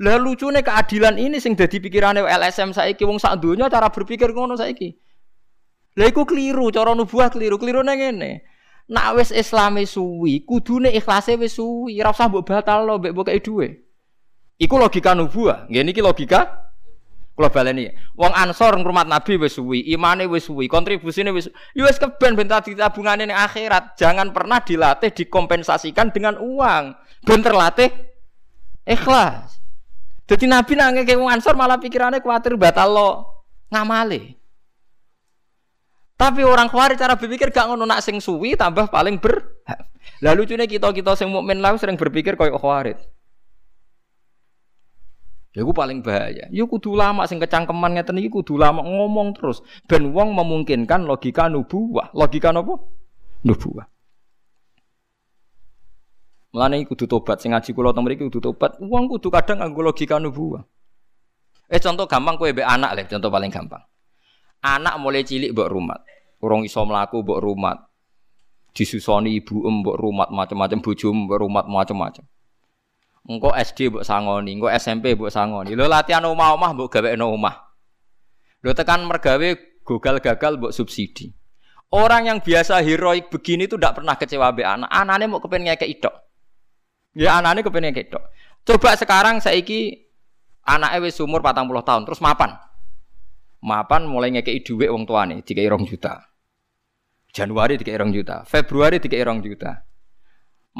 Lah lucune keadilan ini sing dadi pikirane LSM saiki wong sak donya cara berpikir ngono saiki. Lah iku keliru, cara nubuah. Keliru nang ngene. Nak wis Islami suwi, kudune ikhlase wis suwi, ora usah mbok batalno mbok dhuwit. Iku logika nubuah. Ngene iki logika Kula baleni. Wong Ansor ngrumat Nabi wis suwi, imane wis suwi, kontribusine wis ya wis keben ben tadi tabungane ning akhirat. Jangan pernah dilatih dikompensasikan dengan uang. Ben terlatih ikhlas. Jadi Nabi nangke ke wong Ansor malah pikirannya kuatir batal lo ngamale. Tapi orang khawarij cara berpikir gak ngono nak sing suwi tambah paling ber. Lalu cune kita-kita sing mukmin lah sering berpikir koyo khawarij. Ya ku paling bahaya. Ya kudu lama sing kecangkeman ngeten iki kudu lama ngomong terus ben wong memungkinkan logika nubuwah. Logika napa? Nubuwah. Mulane kudu tobat sing ngaji kula teng mriki kudu tobat. Wong kudu kadang nganggo logika nubuwah. Eh contoh gampang kowe mbek anak le, contoh paling gampang. Anak mulai cilik mbok rumat. Urung iso mlaku mbok rumat. Disusoni ibu mbok rumat macam-macam bojo mbok rumat macam-macam. Engko SD mbok sangoni, engko SMP mbok sangoni. Lho latihan omah-omah mbok gawekno omah. Lho tekan mergawe gagal-gagal mbok subsidi. Orang yang biasa heroik begini itu tidak pernah kecewa be anak. Anaknya mau kepengen ngekek idok. Ya anaknya kepengen ngekek idok. Coba sekarang saiki anaknya wis umur 40 tahun terus mapan. Mapan mulai ngekek dhuwit wong tuane 2 juta. Januari dikai 2 juta, Februari dikai 2 juta.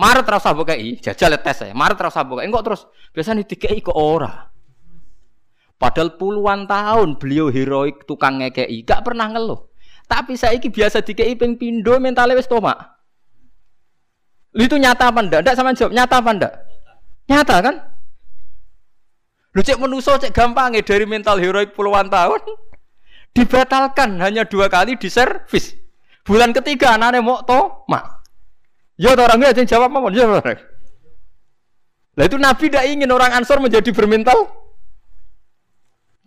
Maret rasa bukai, jajal tes ya. Maret rasa bukai, enggak terus biasanya dikei ke ora. Padahal puluhan tahun beliau heroik tukang ngekei, gak pernah ngeluh. Tapi saya iki biasa dikei ping pindo mentalnya wis tomak. Itu nyata apa ndak? Ndak sama jawab, nyata apa ndak? Nyata kan? Lu cek menuso cek gampang ya dari mental heroik puluhan tahun dibatalkan hanya dua kali di servis. Bulan ketiga anaknya mau tomak. Ya orangnya aja jawab apa? Ya orang. Lah itu Nabi tidak ingin orang Ansor menjadi bermental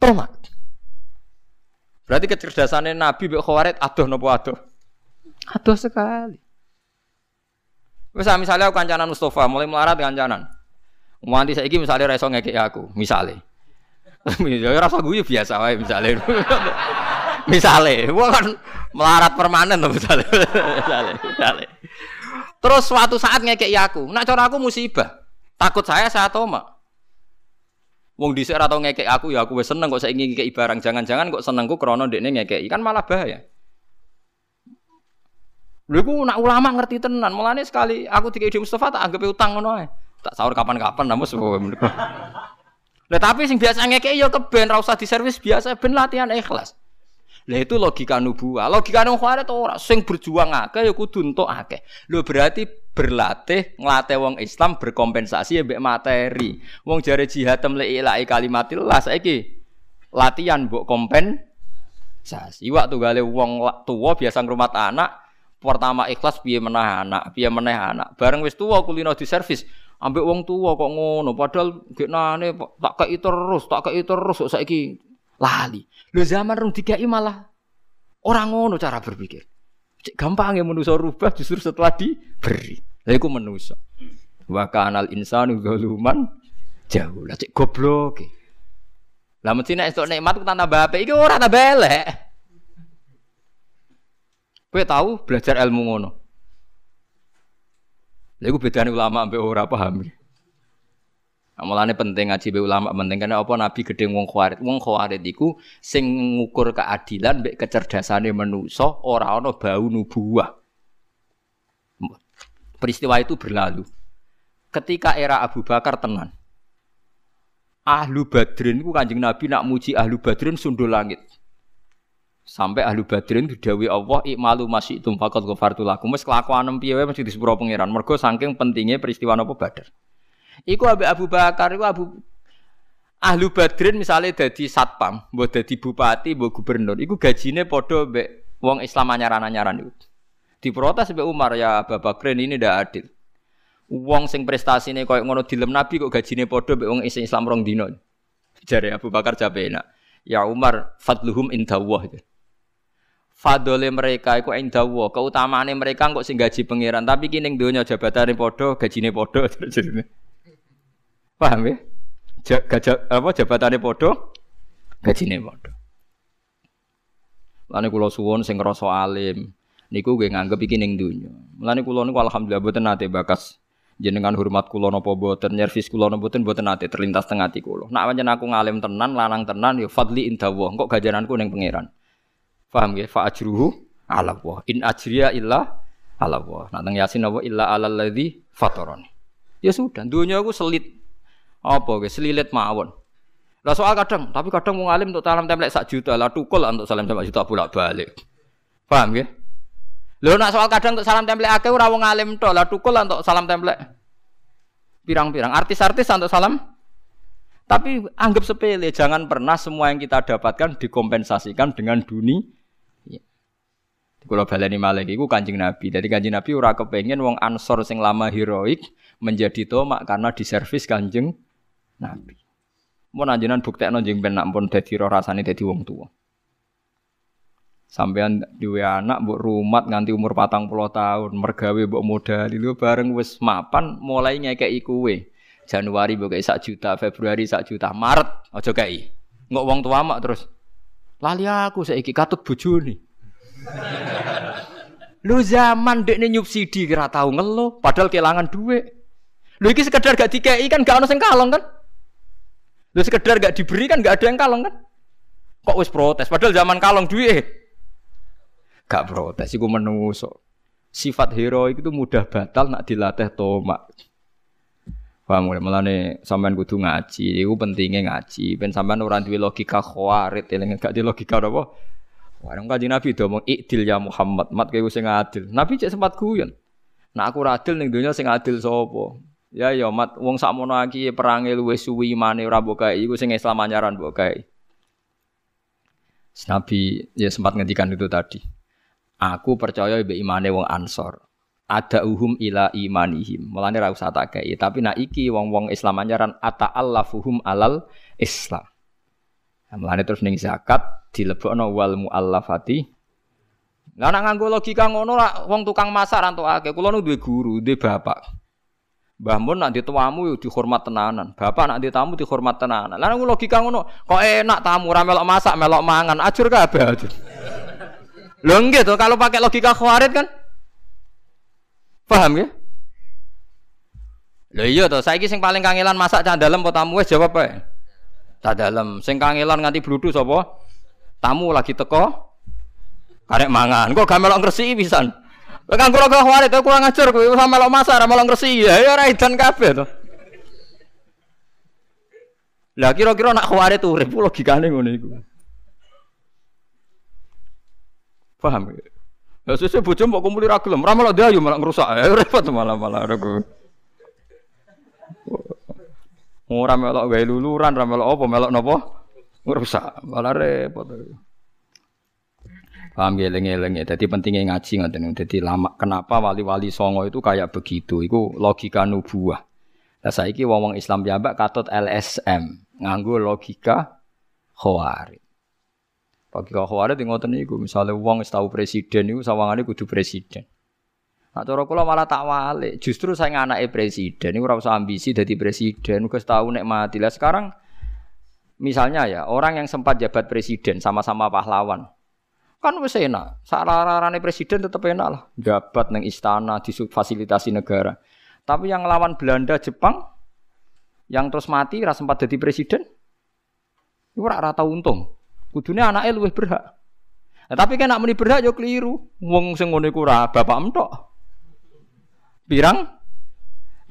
tomat. Berarti kecerdasannya Nabi Bek Khawarid aduh nopo aduh. Aduh sekali. Misal misalnya aku kancanan Mustafa mulai melarat kancanan. Nganti saiki misalnya reso ngekek aku, misalnya. [laughs] ya rasa gue biasa wae misalnya. [laughs] misalnya, gua kan melarat permanen tuh misalnya. [laughs] misalnya, misalnya. Terus suatu saat ngekek aku, nak cara aku musibah. Takut saya saya toma. Wong dhisik ora tau ngekek aku ya aku wis seneng kok saiki ngekeki barang. Jangan-jangan kok senengku krana ndekne ngekeki kan malah bahaya. Lha iku nak ulama ngerti tenan. Mulane sekali aku dikei Mustafa tak anggap utang ngono ae. Tak sahur kapan-kapan namus. Lah tapi sing biasa ngekeki ya keben ra usah diservis biasa ben latihan ikhlas. Lah itu logika nubuah. Logika nang khawarit ora sing berjuang akeh ya kudu entuk akeh. Lho berarti berlatih nglatih wong Islam berkompensasi mbek materi. Wong jare jihad temle ilahi kalimatillah saiki latihan mbok kompensasi. Waktu gale wong tua biasa ngrumat anak pertama ikhlas piye meneh anak, piye meneh anak. Bareng wis tuwa kulino di servis, ambek wong tua kok ngono padahal geknane tak kei terus, tak kei terus kok saiki lali. Lho zaman rung dikai malah orang ngono cara berpikir. Gampang ya manusia rubah justru setelah diberi. Lah iku manusia. Wa kanal insanu zaluman. Lah cek goblok. Lah mesti nek esuk nikmat ku tambah apik iki ora tambah elek. Kowe tahu belajar ilmu ngono. Lha iku bedane ulama ambek ora paham. Nah, penting ngaji be ulama penting karena apa Nabi gede wong khawarit. Wong khawarit iku sing ngukur keadilan mbek kecerdasane manusa ora ana bau nubuah. Peristiwa itu berlalu. Ketika era Abu Bakar tenan. Ahlu Badrin ku Kanjeng Nabi nak muji Ahlu Badrin sundul langit. Sampai Ahlu Badrin didawi Allah ikmalu masih faqad ghafartu lakum. Wis kelakuan piye mesti disepuro pangeran. Mergo saking pentingnya peristiwa napa Badar. Iku Abu Abu Bakar, iku Abu Ahlu Badrin misalnya jadi satpam, buat jadi bupati, buat gubernur, iku gajinya podo be wong Islam anyaran-anyaran itu. Diprotes be Umar ya Abu Bakrin ini tidak adil. Wong sing prestasi ini koyok ngono dilem Nabi kok gajinya podo be wong Islam rong dino. Jari Abu Bakar enak. Ya Umar fadluhum indawah itu. Fadole mereka iku indawah, keutamaane mereka kok sing gaji pangeran, tapi kini dunia jabatan podo, gajine podo [laughs] Paham ya? Gajah apa jabatannya podo, gajine podo. Lani kulo suwon sing ngrasa alim, niku gue nganggep iki ning donya. Mulane kula niku alhamdulillah boten nate bakas jenengan hormat kula napa boten, nyervis kula napa boten boten nate terlintas teng ati kula. Nak pancen aku ngalim tenan, lanang tenan ya fadli indawah, kok gajaranku ning pangeran. Paham ya? Fa ajruhu ala Allah. In ajriya illa ala Allah. Nak teng Yasin apa illa alal ladzi fatarani. Ya sudah, dunia aku selit apa guys selilit mawon. Lah soal kadang, tapi kadang mau ngalim untuk salam template sak juta, lah tukul untuk salam template juta bolak balik. Paham ya? Lho nak soal kadang untuk salam template akeh ora wong ngalim tok, lah tukul untuk salam template. Pirang-pirang artis-artis untuk salam tapi anggap sepele, jangan pernah semua yang kita dapatkan dikompensasikan dengan dunia. Ya. Kalau baleni malih iku Kanjeng Nabi. Jadi Kanjeng Nabi ora kepengen wong Ansor sing lama heroik menjadi tomak karena diservis Kanjeng Nabi. Mau nanjenan bukti jeng ben nak pun dadi roh rasane dadi wong tua. Sampean duwe anak mbok rumat nganti umur patang puluh tahun, mergawe mbok modal itu bareng wis mapan mulai ngekeki kuwe. Januari mbok sak juta, Februari sak juta, Maret aja kei. Ngok wong tua mak terus. Lali aku saiki katut bojone. [laughs] Lu zaman dekne nyubsidi kira tahu ngeluh, padahal kehilangan duit. Lu iki sekedar gak dikei kan gak ono sing kalong kan? Lu sekedar gak diberi kan gak ada yang kalong kan? Kok wis protes? Padahal zaman kalong duit. Gak protes, iku menungso. Sifat heroik itu mudah batal nak dilatih tomak. Paham mulai melane sampean kudu ngaji, iku pentingnya ngaji. Ben sampean ora duwe logika khawarit, eling gak di logika apa? Warung kaji Nabi do ngomong ikdil ya Muhammad, mat kowe sing adil. Nabi cek sempat guyon. Nah aku adil ning donya sing adil sapa? Ya ya mat wong sakmono iki perange luwih suwi imane ora mbok gawe iku sing Islam anyaran mbok gawe. Nabi ya sempat ngendikan itu tadi. Aku percaya be imane wong Ansor. Ada uhum ila imanihim. Mulane ra usah tak gawe, tapi nak iki wong-wong Islam anyaran ata allafuhum alal Islam. Nah, mulane terus ning zakat dilebokno wal muallafati. Lah nak nganggo logika ngono lah wong tukang masak rantuk akeh. Kula nu duwe guru, duwe bapak. Mbah Mun nak dituamu yo dihormat tenanan. Bapak nak ditamu dihormat tenanan. Lah logika ngono, kok enak tamu ora melok masak, melok mangan, ajur kabeh ajur. Lho nggih to kalau pakai logika khawarit kan? Paham ya? Lho iya to, saiki sing paling kangelan masak cah dalem apa tamu wis jawab ae. Cah dalem. Sing kangelan nganti bludhu sapa? Tamu lagi teko. Karek mangan. Kok gak melok ngresiki pisan. Lah kanggo ora khawatir to kurang ajar kowe ora melok masak ora melok ngresiki. Ya ora edan kabeh to. Lah kira-kira nak khawatir tuh urip logikane ngono iku. Paham? Ya sesuk bojo mbok kumpuli ra gelem, ora melok dayu malah ngrusak. Ya repot malah malah aku. Ora melok gawe luluran, ora melok apa, melok napa? Ngrusak. Malah repot. Paham eling-eling ya. Jadi pentingnya ngaji ngoten. Jadi lama kenapa wali-wali songo itu kayak begitu? Iku logika nubuah. Nah saiki wong-wong Islam piyambak katut LSM, nganggo logika khawarij. Logika khawarij ngoten niku, misale wong wis tau presiden niku sawangane kudu presiden. Nah, cara kula malah tak walik. Justru saya anake presiden, ini ora usah ambisi jadi presiden, wis tau nek mati. Lah sekarang misalnya ya, orang yang sempat jabat presiden sama-sama pahlawan. Kan wis enak. Sararane presiden tetep enak lah. Jabat neng istana, difasilitasi negara. Tapi yang lawan Belanda, Jepang yang terus mati ora sempat jadi presiden. Iku ora tau untung. Kudune anake luwih berhak. Nah, tapi kan nak muni berhak yo keliru. Wong sing ngono iku ora bapak entok. Pirang?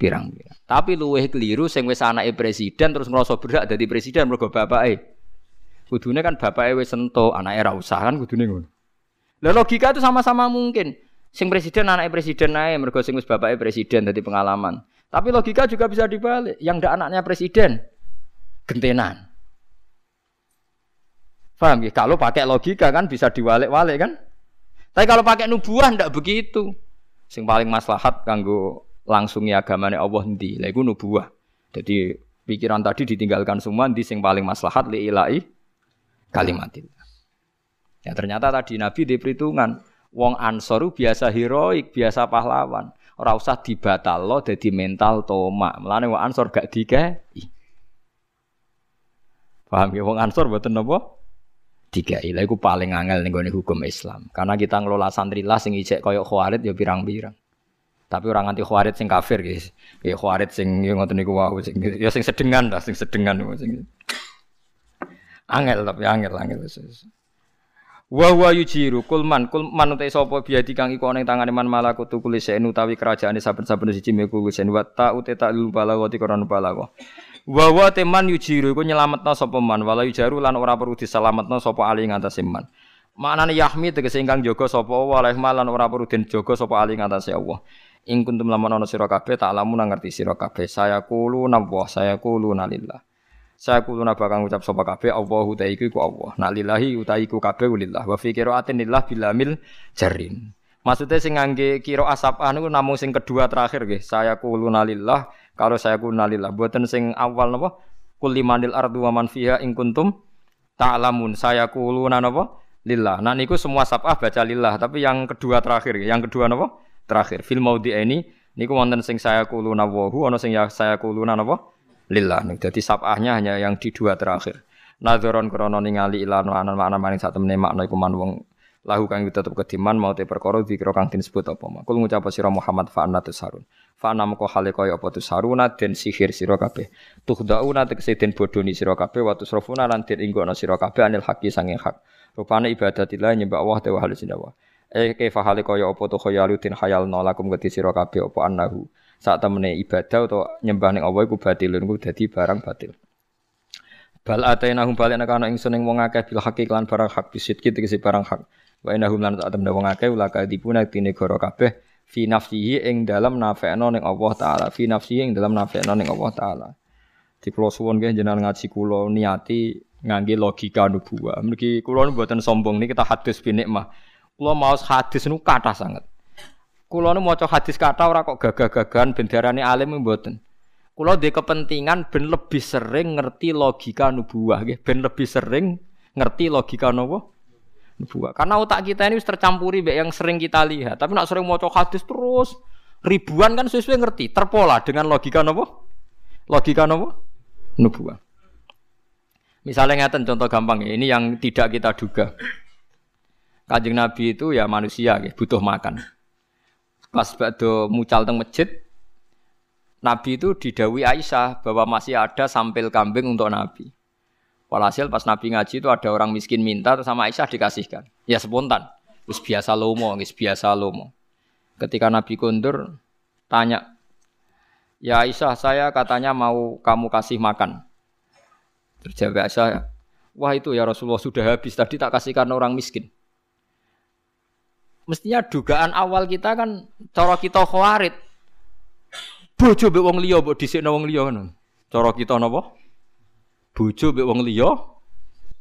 Pirang pirang. Tapi luweh keliru sing wis anake presiden terus ngrasa berhak dadi presiden mergo bapake. Kudune kan bapake wis sentuh, anake ra usah kan kudune ngono. Lah logika itu sama-sama mungkin. Sing presiden anake presiden ae mergo sing wis bapake presiden dadi pengalaman. Tapi logika juga bisa dibalik. Yang ndak anaknya presiden gentenan. Paham ya? Kalau pakai logika kan bisa diwalik-walik kan? Tapi kalau pakai nubuah ndak begitu. Sing paling maslahat kanggo langsung agamane Allah? Lah iku nubuah. Jadi pikiran tadi ditinggalkan semua di sing paling maslahat li ilahi kalimatin. Ya ternyata tadi Nabi di perhitungan wong Ansoru biasa heroik, biasa pahlawan. Ora usah dibatalno dadi mental tomak. Mulane wong Ansor gak dikei. Paham ya wong Ansor mboten napa? Dikai. Lha iku paling angel ning hukum Islam. Karena kita ngelola santri lah sing ijek koyo khawarit ya pirang-pirang. Tapi orang anti khawarit sing kafir guys. Ya khawarit sing ya ngoten niku wae sing ya sing sedengan lah, sing sedengan sing angel tapi angel angel. Wa wa yujiru kulman kulman utai sapa biadi kang iku ana ing tangane man malakutu kulise utawi kerajaane saben-saben siji meku kusen wa ta uta ta lul balagati korona balago. Wa wa teman yujiru iku nyelametno sapa man wala yujaru lan ora perlu diselametno sapa ali ngatasé man. Maknane yahmi tegese ingkang jaga sapa wa lan ora perlu den jaga sapa ali ngatasé Allah. Ing kuntum lamun ana sira kabeh tak lamun ngerti sira kabeh saya kulo nawah saya kulo nalillah. Saya kulo bakal ngucap sapa kabeh Allahu ta iku Allah. Nak lillahi uta iku kabeh lillah. Wa fi qiraatin lillah bilamil jarin. Maksudnya sing ngangge kira asap anu namung sing kedua terakhir nggih. Saya kulo nalillah kalau saya kulo nalillah. Buatan sing awal napa? Kul limanil ardu wa man fiha ing kuntum ta'lamun. Saya kulo napa? Lillah. Nah niku semua sabah baca lillah, tapi yang kedua terakhir, yang kedua napa? Terakhir. Fil maudi ini niku wonten sing saya kulo nawahu ana sing ya saya kulo napa? Lillah. Jadi sabahnya hanya yang di dua terakhir. Nadzoron krono ningali ilan anan makna maning sak temene makna iku man wong lahu kang tetep kediman mau te perkara dikira kang disebut apa makul ngucap sira Muhammad fa anna tusarun. Fa anna moko hale kaya apa tusaruna den sihir sira kabeh. Tuhdauna tegese den bodoni sira kabeh wa tusrafuna lan den inggono sira kabeh anil haqi sanging hak. Rupane ibadatillah nyembah Allah te wa halis eh kaifa hale kaya apa tu khayalu tin khayalna lakum gati sira kabeh apa annahu saat temene ibadah atau nyembah ning Allah iku batilun iku dadi barang batil. Bal atainahum balik nek ana ingsun ing wong akeh bil hakik lan barang hak bisit kita kisi barang hak. Wa inahum lan tak temene wong akeh ulaka dipuna tine goro kabeh fi nafsihi ing dalam nafekno ning Allah taala fi nafsihi ing dalam nafekno ning Allah taala. Di kula suwun nggih jenengan ngaji kula niati ngangge logika nubuwah. Mriki kula mboten sombong niki kita hadis binikmah. Kula mau hadis nu kathah sangat. Kulo nu maca hadis kata ora kok gagah-gagahan bendarane alim mboten. Kulo di kepentingan ben lebih sering ngerti logika nubuah nggih, ben lebih sering ngerti logika nopo? Nubuah. Karena otak kita ini tercampuri mbek yang sering kita lihat. Tapi nak sering maca hadis terus ribuan kan sesuai ngerti, terpola dengan logika nopo? Logika nopo? Nubuah. Misalnya ngeten contoh gampang ya, ini yang tidak kita duga. Kanjeng Nabi itu ya manusia, butuh makan. Pas bakdo mucal teng masjid, Nabi itu didawi Aisyah bahwa masih ada sampil kambing untuk Nabi. Walhasil pas Nabi ngaji itu ada orang miskin minta terus sama Aisyah dikasihkan. Ya spontan. Terus biasa lomo, terus biasa lomo. Ketika Nabi kundur tanya, "Ya Aisyah, saya katanya mau kamu kasih makan." Terjawab Aisyah, "Wah itu ya Rasulullah sudah habis tadi tak kasihkan orang miskin." Mestinya dugaan awal kita kan cara kita khawarit bojo mbek wong liya mbok dhisikno wong liya ngono. Cara kita napa? Bojo mbek wong liya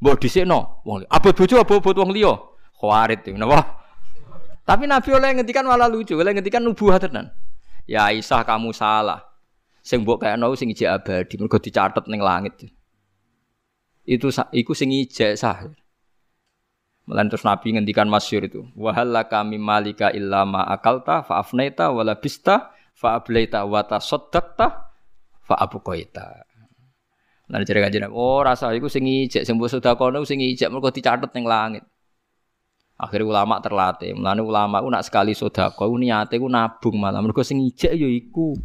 mbok dhisikno wong liya. Abot bojo abot wong liya. Khawarit itu napa? Tapi Nabi oleh ngendikan malah lucu, oleh ngendikan nubuah tenan. Ya Aisyah kamu salah. Sing mbok kayakno sing ijek abadi, mergo dicatet ning langit. Itu iku sing ijek sah. Melan terus Nabi ngendikan masyur itu. Wahallaka malika illa ma akalta fa afnaita wala bista fa ablaita wa tasaddaqta fa abqaita. Lan jare oh rasa iku sing ijek sing mbok sedekah sing ijek mergo dicatet ning langit. Akhirnya ulama terlatih. Mulane ulama ku nak sekali sedekah ku niate ku nabung malah mergo sing ijek ya iku.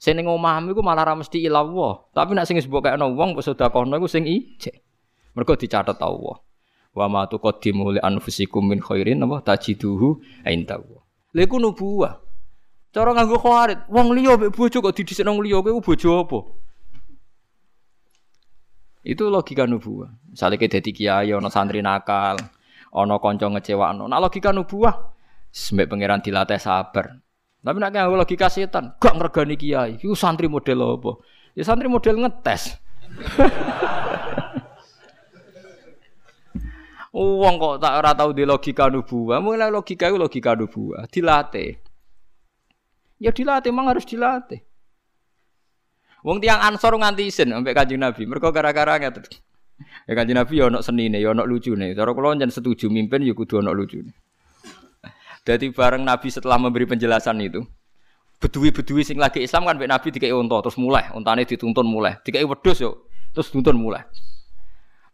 Sing ning omahmu malah ra mesti. Tapi nak sing sebut kaya wong mbok sedekahno iku sing ijek. Mergo dicatet Allah. Wa ma tuqaddimu li anfusikum min khairin apa tajiduhu indahu. Lha iku nubuwah. Cara nganggo khawarit, wong liya mek bojo kok didhisik nang liya kowe bojo apa? Itu logika nubuah. Misalnya kita dadi kiai ana santri nakal, ana kanca ngecewakno. Nah logika nubuah sembek pangeran dilatih sabar. Tapi nek nganggo logika setan, gak ngregani kiai. Iku santri model apa? Ya santri model ngetes. [laughs] Wong kok tak ora tau di logika nubuah, mulai logika itu logika nubuah, dilatih. Ya dilatih, memang harus dilatih. Wong tiang ansor nganti isin sampai kanjeng Nabi. Mereka gara-gara ngeten. Ya kanjeng Nabi ya ono senine, ya ono lucune. Cara kula njen setuju mimpin ya kudu ono lucune. Jadi bareng Nabi setelah memberi penjelasan itu, bedui-bedui sing lagi Islam kan Nabi dikai unta terus mulai, untane dituntun mulai. Dikai wedhus yo, terus tuntun mulai.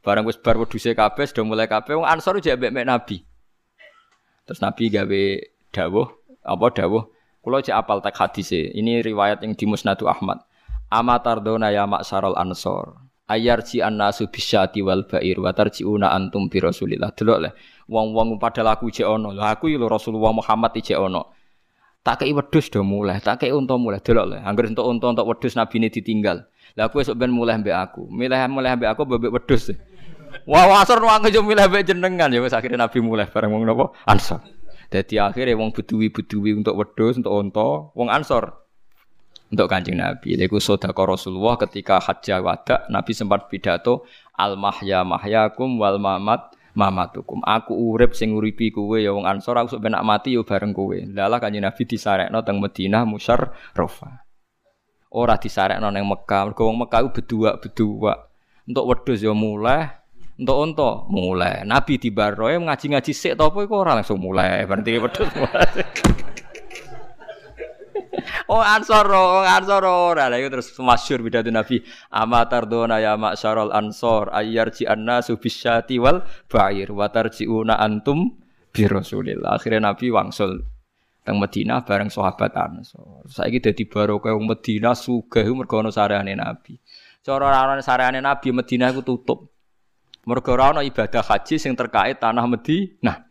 Barang wis bar wedhuse kabeh sudah mulai kabeh wong Ansor jek mbek Nabi. Terus Nabi gawe dawuh, apa dawuh? Kulo cek apal tak hadis Ini riwayat yang di Musnadu Ahmad. Amatardona ya maksarul ansor. Ayarji annasu bisyati wal ba'ir wa tarjiuna antum bi Rasulillah. Delok le. Wong-wong pada laku cek ono. Lah aku lho Rasulullah Muhammad cek ono. Tak kei wedhus do mulai, tak kei unta mulai. Delok le. Angger entuk unta entuk wedhus nabi ini ditinggal. Lah aku esuk ben mulai mbek aku. Milih mulai mbek aku bebek wedhus. Wah, wasor wong kejo milih mbek jenengan ya wis nabi mulai bareng wong napa? Ansor. Jadi akhirnya wong bedui-bedui untuk wedhus, untuk onto, wong ansor untuk kancing Nabi. Iku sodako Rasulullah ketika hajjah wada, Nabi sempat pidato al mahya mahyakum wal mamat mamatukum. Aku urip sing uripi kowe ya wong ansor, aku sok benak mati yo ya bareng kowe. Lalah kancing Nabi disarekno teng Madinah musyarrafah. Ora disarekno nang Mekah, mergo wong Mekah bedua-bedua. Untuk wedhus ya mulai, untuk onto mulai. Nabi di baroe ngaji-ngaji sik to apa iku ora langsung mulai. [laughs] Berarti wedhus [laughs] Oh ansor, oh ansor ora. Iku terus masyhur pidato Nabi, "Amatar dona ya masyarul ansor ayyarji annasu bisyati wal ba'ir wa tarjiuna antum bi Rasulillah." Akhirnya Nabi wangsul teng Madinah bareng sahabat Ansor. Saiki dadi barokah wong Madinah sugih mergo ana sarehane Nabi. Cara ana sarehane Nabi Madinah iku tutup. Mergo ora ibadah haji sing terkait tanah Madinah.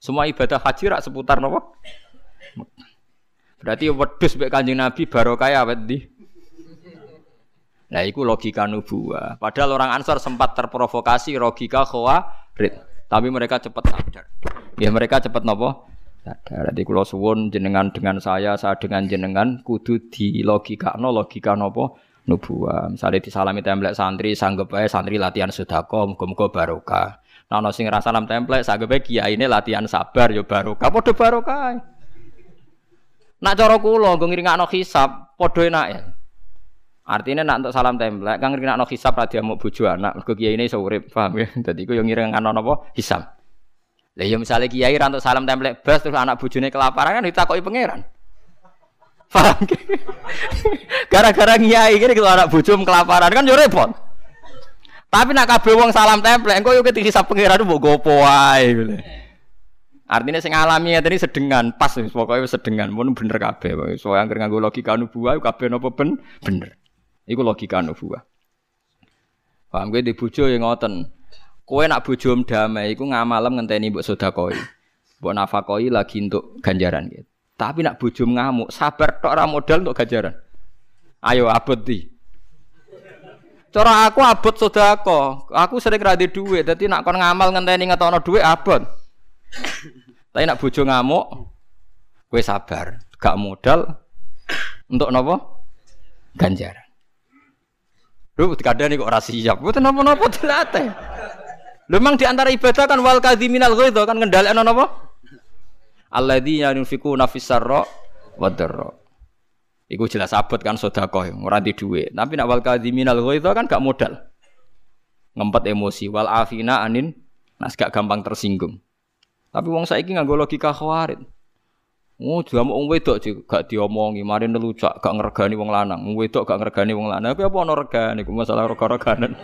Semua ibadah haji rak seputar nopo? Berarti wedhus mek Kanjeng Nabi barokah awet ndi? Nah, itu logika nubuah. Padahal orang Ansar sempat terprovokasi logika khawarid. Tapi mereka cepat sadar. Ya mereka cepat nopo? Sadar. Jadi kalau suwun jenengan dengan saya, saya dengan jenengan kudu di logika no logika nopo nubuah. Misalnya disalami template santri, sanggup aja santri latihan sedekah, muga-muga barokah. Nah, ono sing salam template, sanggup aja kiai ini latihan sabar, ya barokah. Podo barokah. Nak cara kula nggo ngiringakno hisab, enak ya. Artinya nak untuk salam template, kang ngiringakno hisab ra diamuk bojo anak, kiai ini iso urip, paham ya? [laughs] Dadi iku yo ngiringakno napa? Hisab. Lah ya misalnya kiai ra salam template bas terus anak bojone kelaparan kan ditakoki pangeran. Paham Gara-gara nyai gini kalau anak bujum kelaparan kan yo repot. Tapi nak kabeh wong salam template, engko yo ketika pangeran mbok gopo wae Artinya sing alami ya tadi sedengan, pas pokoknya sedengan, pun bener kabeh. Soalnya angker nganggo logika nubuah, kabeh nopo ben bener. Iku logika nubuah. Paham gue di bojo yang ngoten. Kowe nak bojo damai, iku ngamalem ngenteni mbok sedakoi. Mbok nafakoi lagi untuk ganjaran gitu. Tapi nak bojo ngamuk, sabar tok ora modal untuk ganjaran. Ayo abot di. Cara aku abot sodako, aku sering radi duit, jadi nak kon ngamal ngenteni ngetono duit abot. Tapi nak bojo ngamuk, kue sabar, gak modal untuk nopo ganjaran. Lu kadang nih kok rasi siap, buat nopo nopo dilatih. Lu memang di antara ibadah kan wal kadhiminal ghaidha kan ngendhalekno nopo? Alladzina yunfikuna fis sarra wa dharra. Iku jelas abot kan sedekah, ora di dhuwit. Tapi nak wal kadhiminal ghaidha kan gak modal. Ngempet emosi wal afina anin nas gak gampang tersinggung. Tapi wong saiki nganggo logika khawarit. Oh, jamu wong wedok gak diomongi, mari nelucak gak ngergani wong lanang. Wong wedok gak ngergani wong lanang. Tapi apa ono regane iku masalah rega-reganan.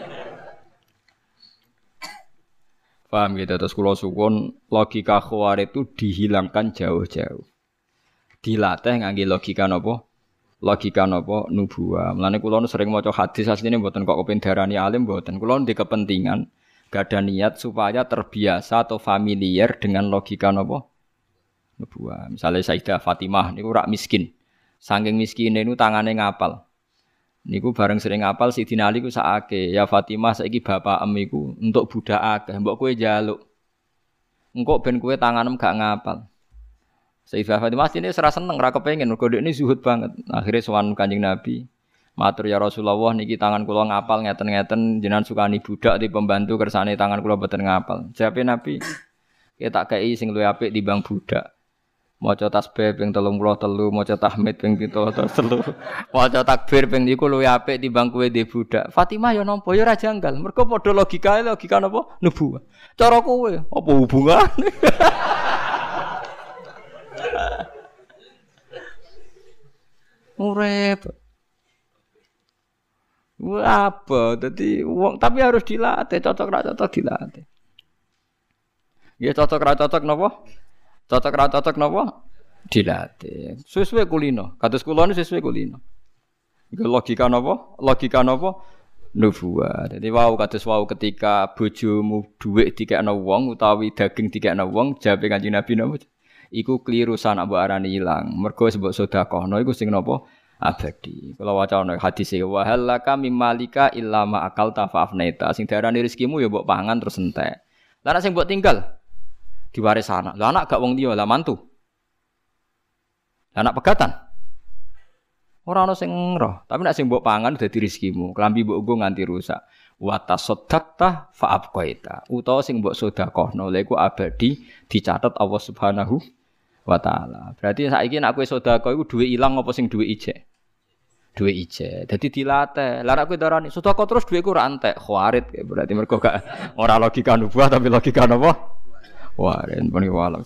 Paham gitu terus kula suwun logika khawarit itu dihilangkan jauh-jauh. Dilatih ngangge logika napa? Logika napa nubuah. Mulane kula sering maca hadis asline mboten kok kepen darani alim mboten. Kula di kepentingan Gak ada niat supaya terbiasa atau familiar dengan logika nopo nubuah. Misalnya Sayyidah Fatimah niku rak miskin. Saking miskin ini tangannya ngapal. Niku bareng sering ngapal si Ali ku saake. Ya Fatimah saiki bapak emiku untuk budak akeh. Mbok kue jaluk. Engkau ben kue tanganem gak ngapal. Sayyidah Fatimah ini serasa seneng rak kepengen mergo ini zuhud banget. Akhirnya sowan Kanjeng Nabi. Matur ya Rasulullah niki tangan kula ngapal ngeten-ngeten jenengan sukani budak di pembantu kersane tangan kula boten ngapal. Jawabe Nabi, kita kei sing luwih apik timbang budak. Maca tasbih ping 33, maca tahmid ping 33, maca takbir ping niku luwih apik timbang kowe di budak. Fatimah ya nampa ya ora janggal. Mergo padha logikae logika napa? Nubuwah. Cara kowe apa hubungane? Urep. Apa? Jadi uang tapi harus dilatih, cocok ra cocok dilatih. Ya cocok ra cocok napa? Cocok ra cocok napa? Dilatih. Sesuai kulino. Kados kula niku sesuai kulino. Iku logika napa? Logika napa? Nubuah. Jadi wow kados wow ketika bojomu dhuwit dikekno wong utawi daging dikekno wong, jawabe Kanjeng Nabi napa? Iku keliru sanak mbok arani ilang. Mergo sebab sedekahno iku sing napa? abadi. Kalau waca ana hadis e wa halaka mimmalika illa ma akalta fa afnaita. Sing diarani rezekimu ya mbok pangan terus entek. Lah sing mbok tinggal diwaris anak. Lah anak gak wong dia lah mantu. Anak pegatan. Ora ana sing roh, tapi nek sing mbok pangan dadi rezekimu. Klambi mbok nggo nganti rusak. Wa tasaddaqta fa abqaita. Utawa sing mbok sedekahno lha iku abadi dicatat Allah Subhanahu wa taala. Berarti saiki nek kowe sedekah iku duwe ilang apa sing duwe ijek? duwe ije. Dadi dilatih. Lah nek kowe darani sedekah terus duweku ora entek, khawarit berarti mergo gak ora logika nubuah tapi logika napa? Warin pun walau.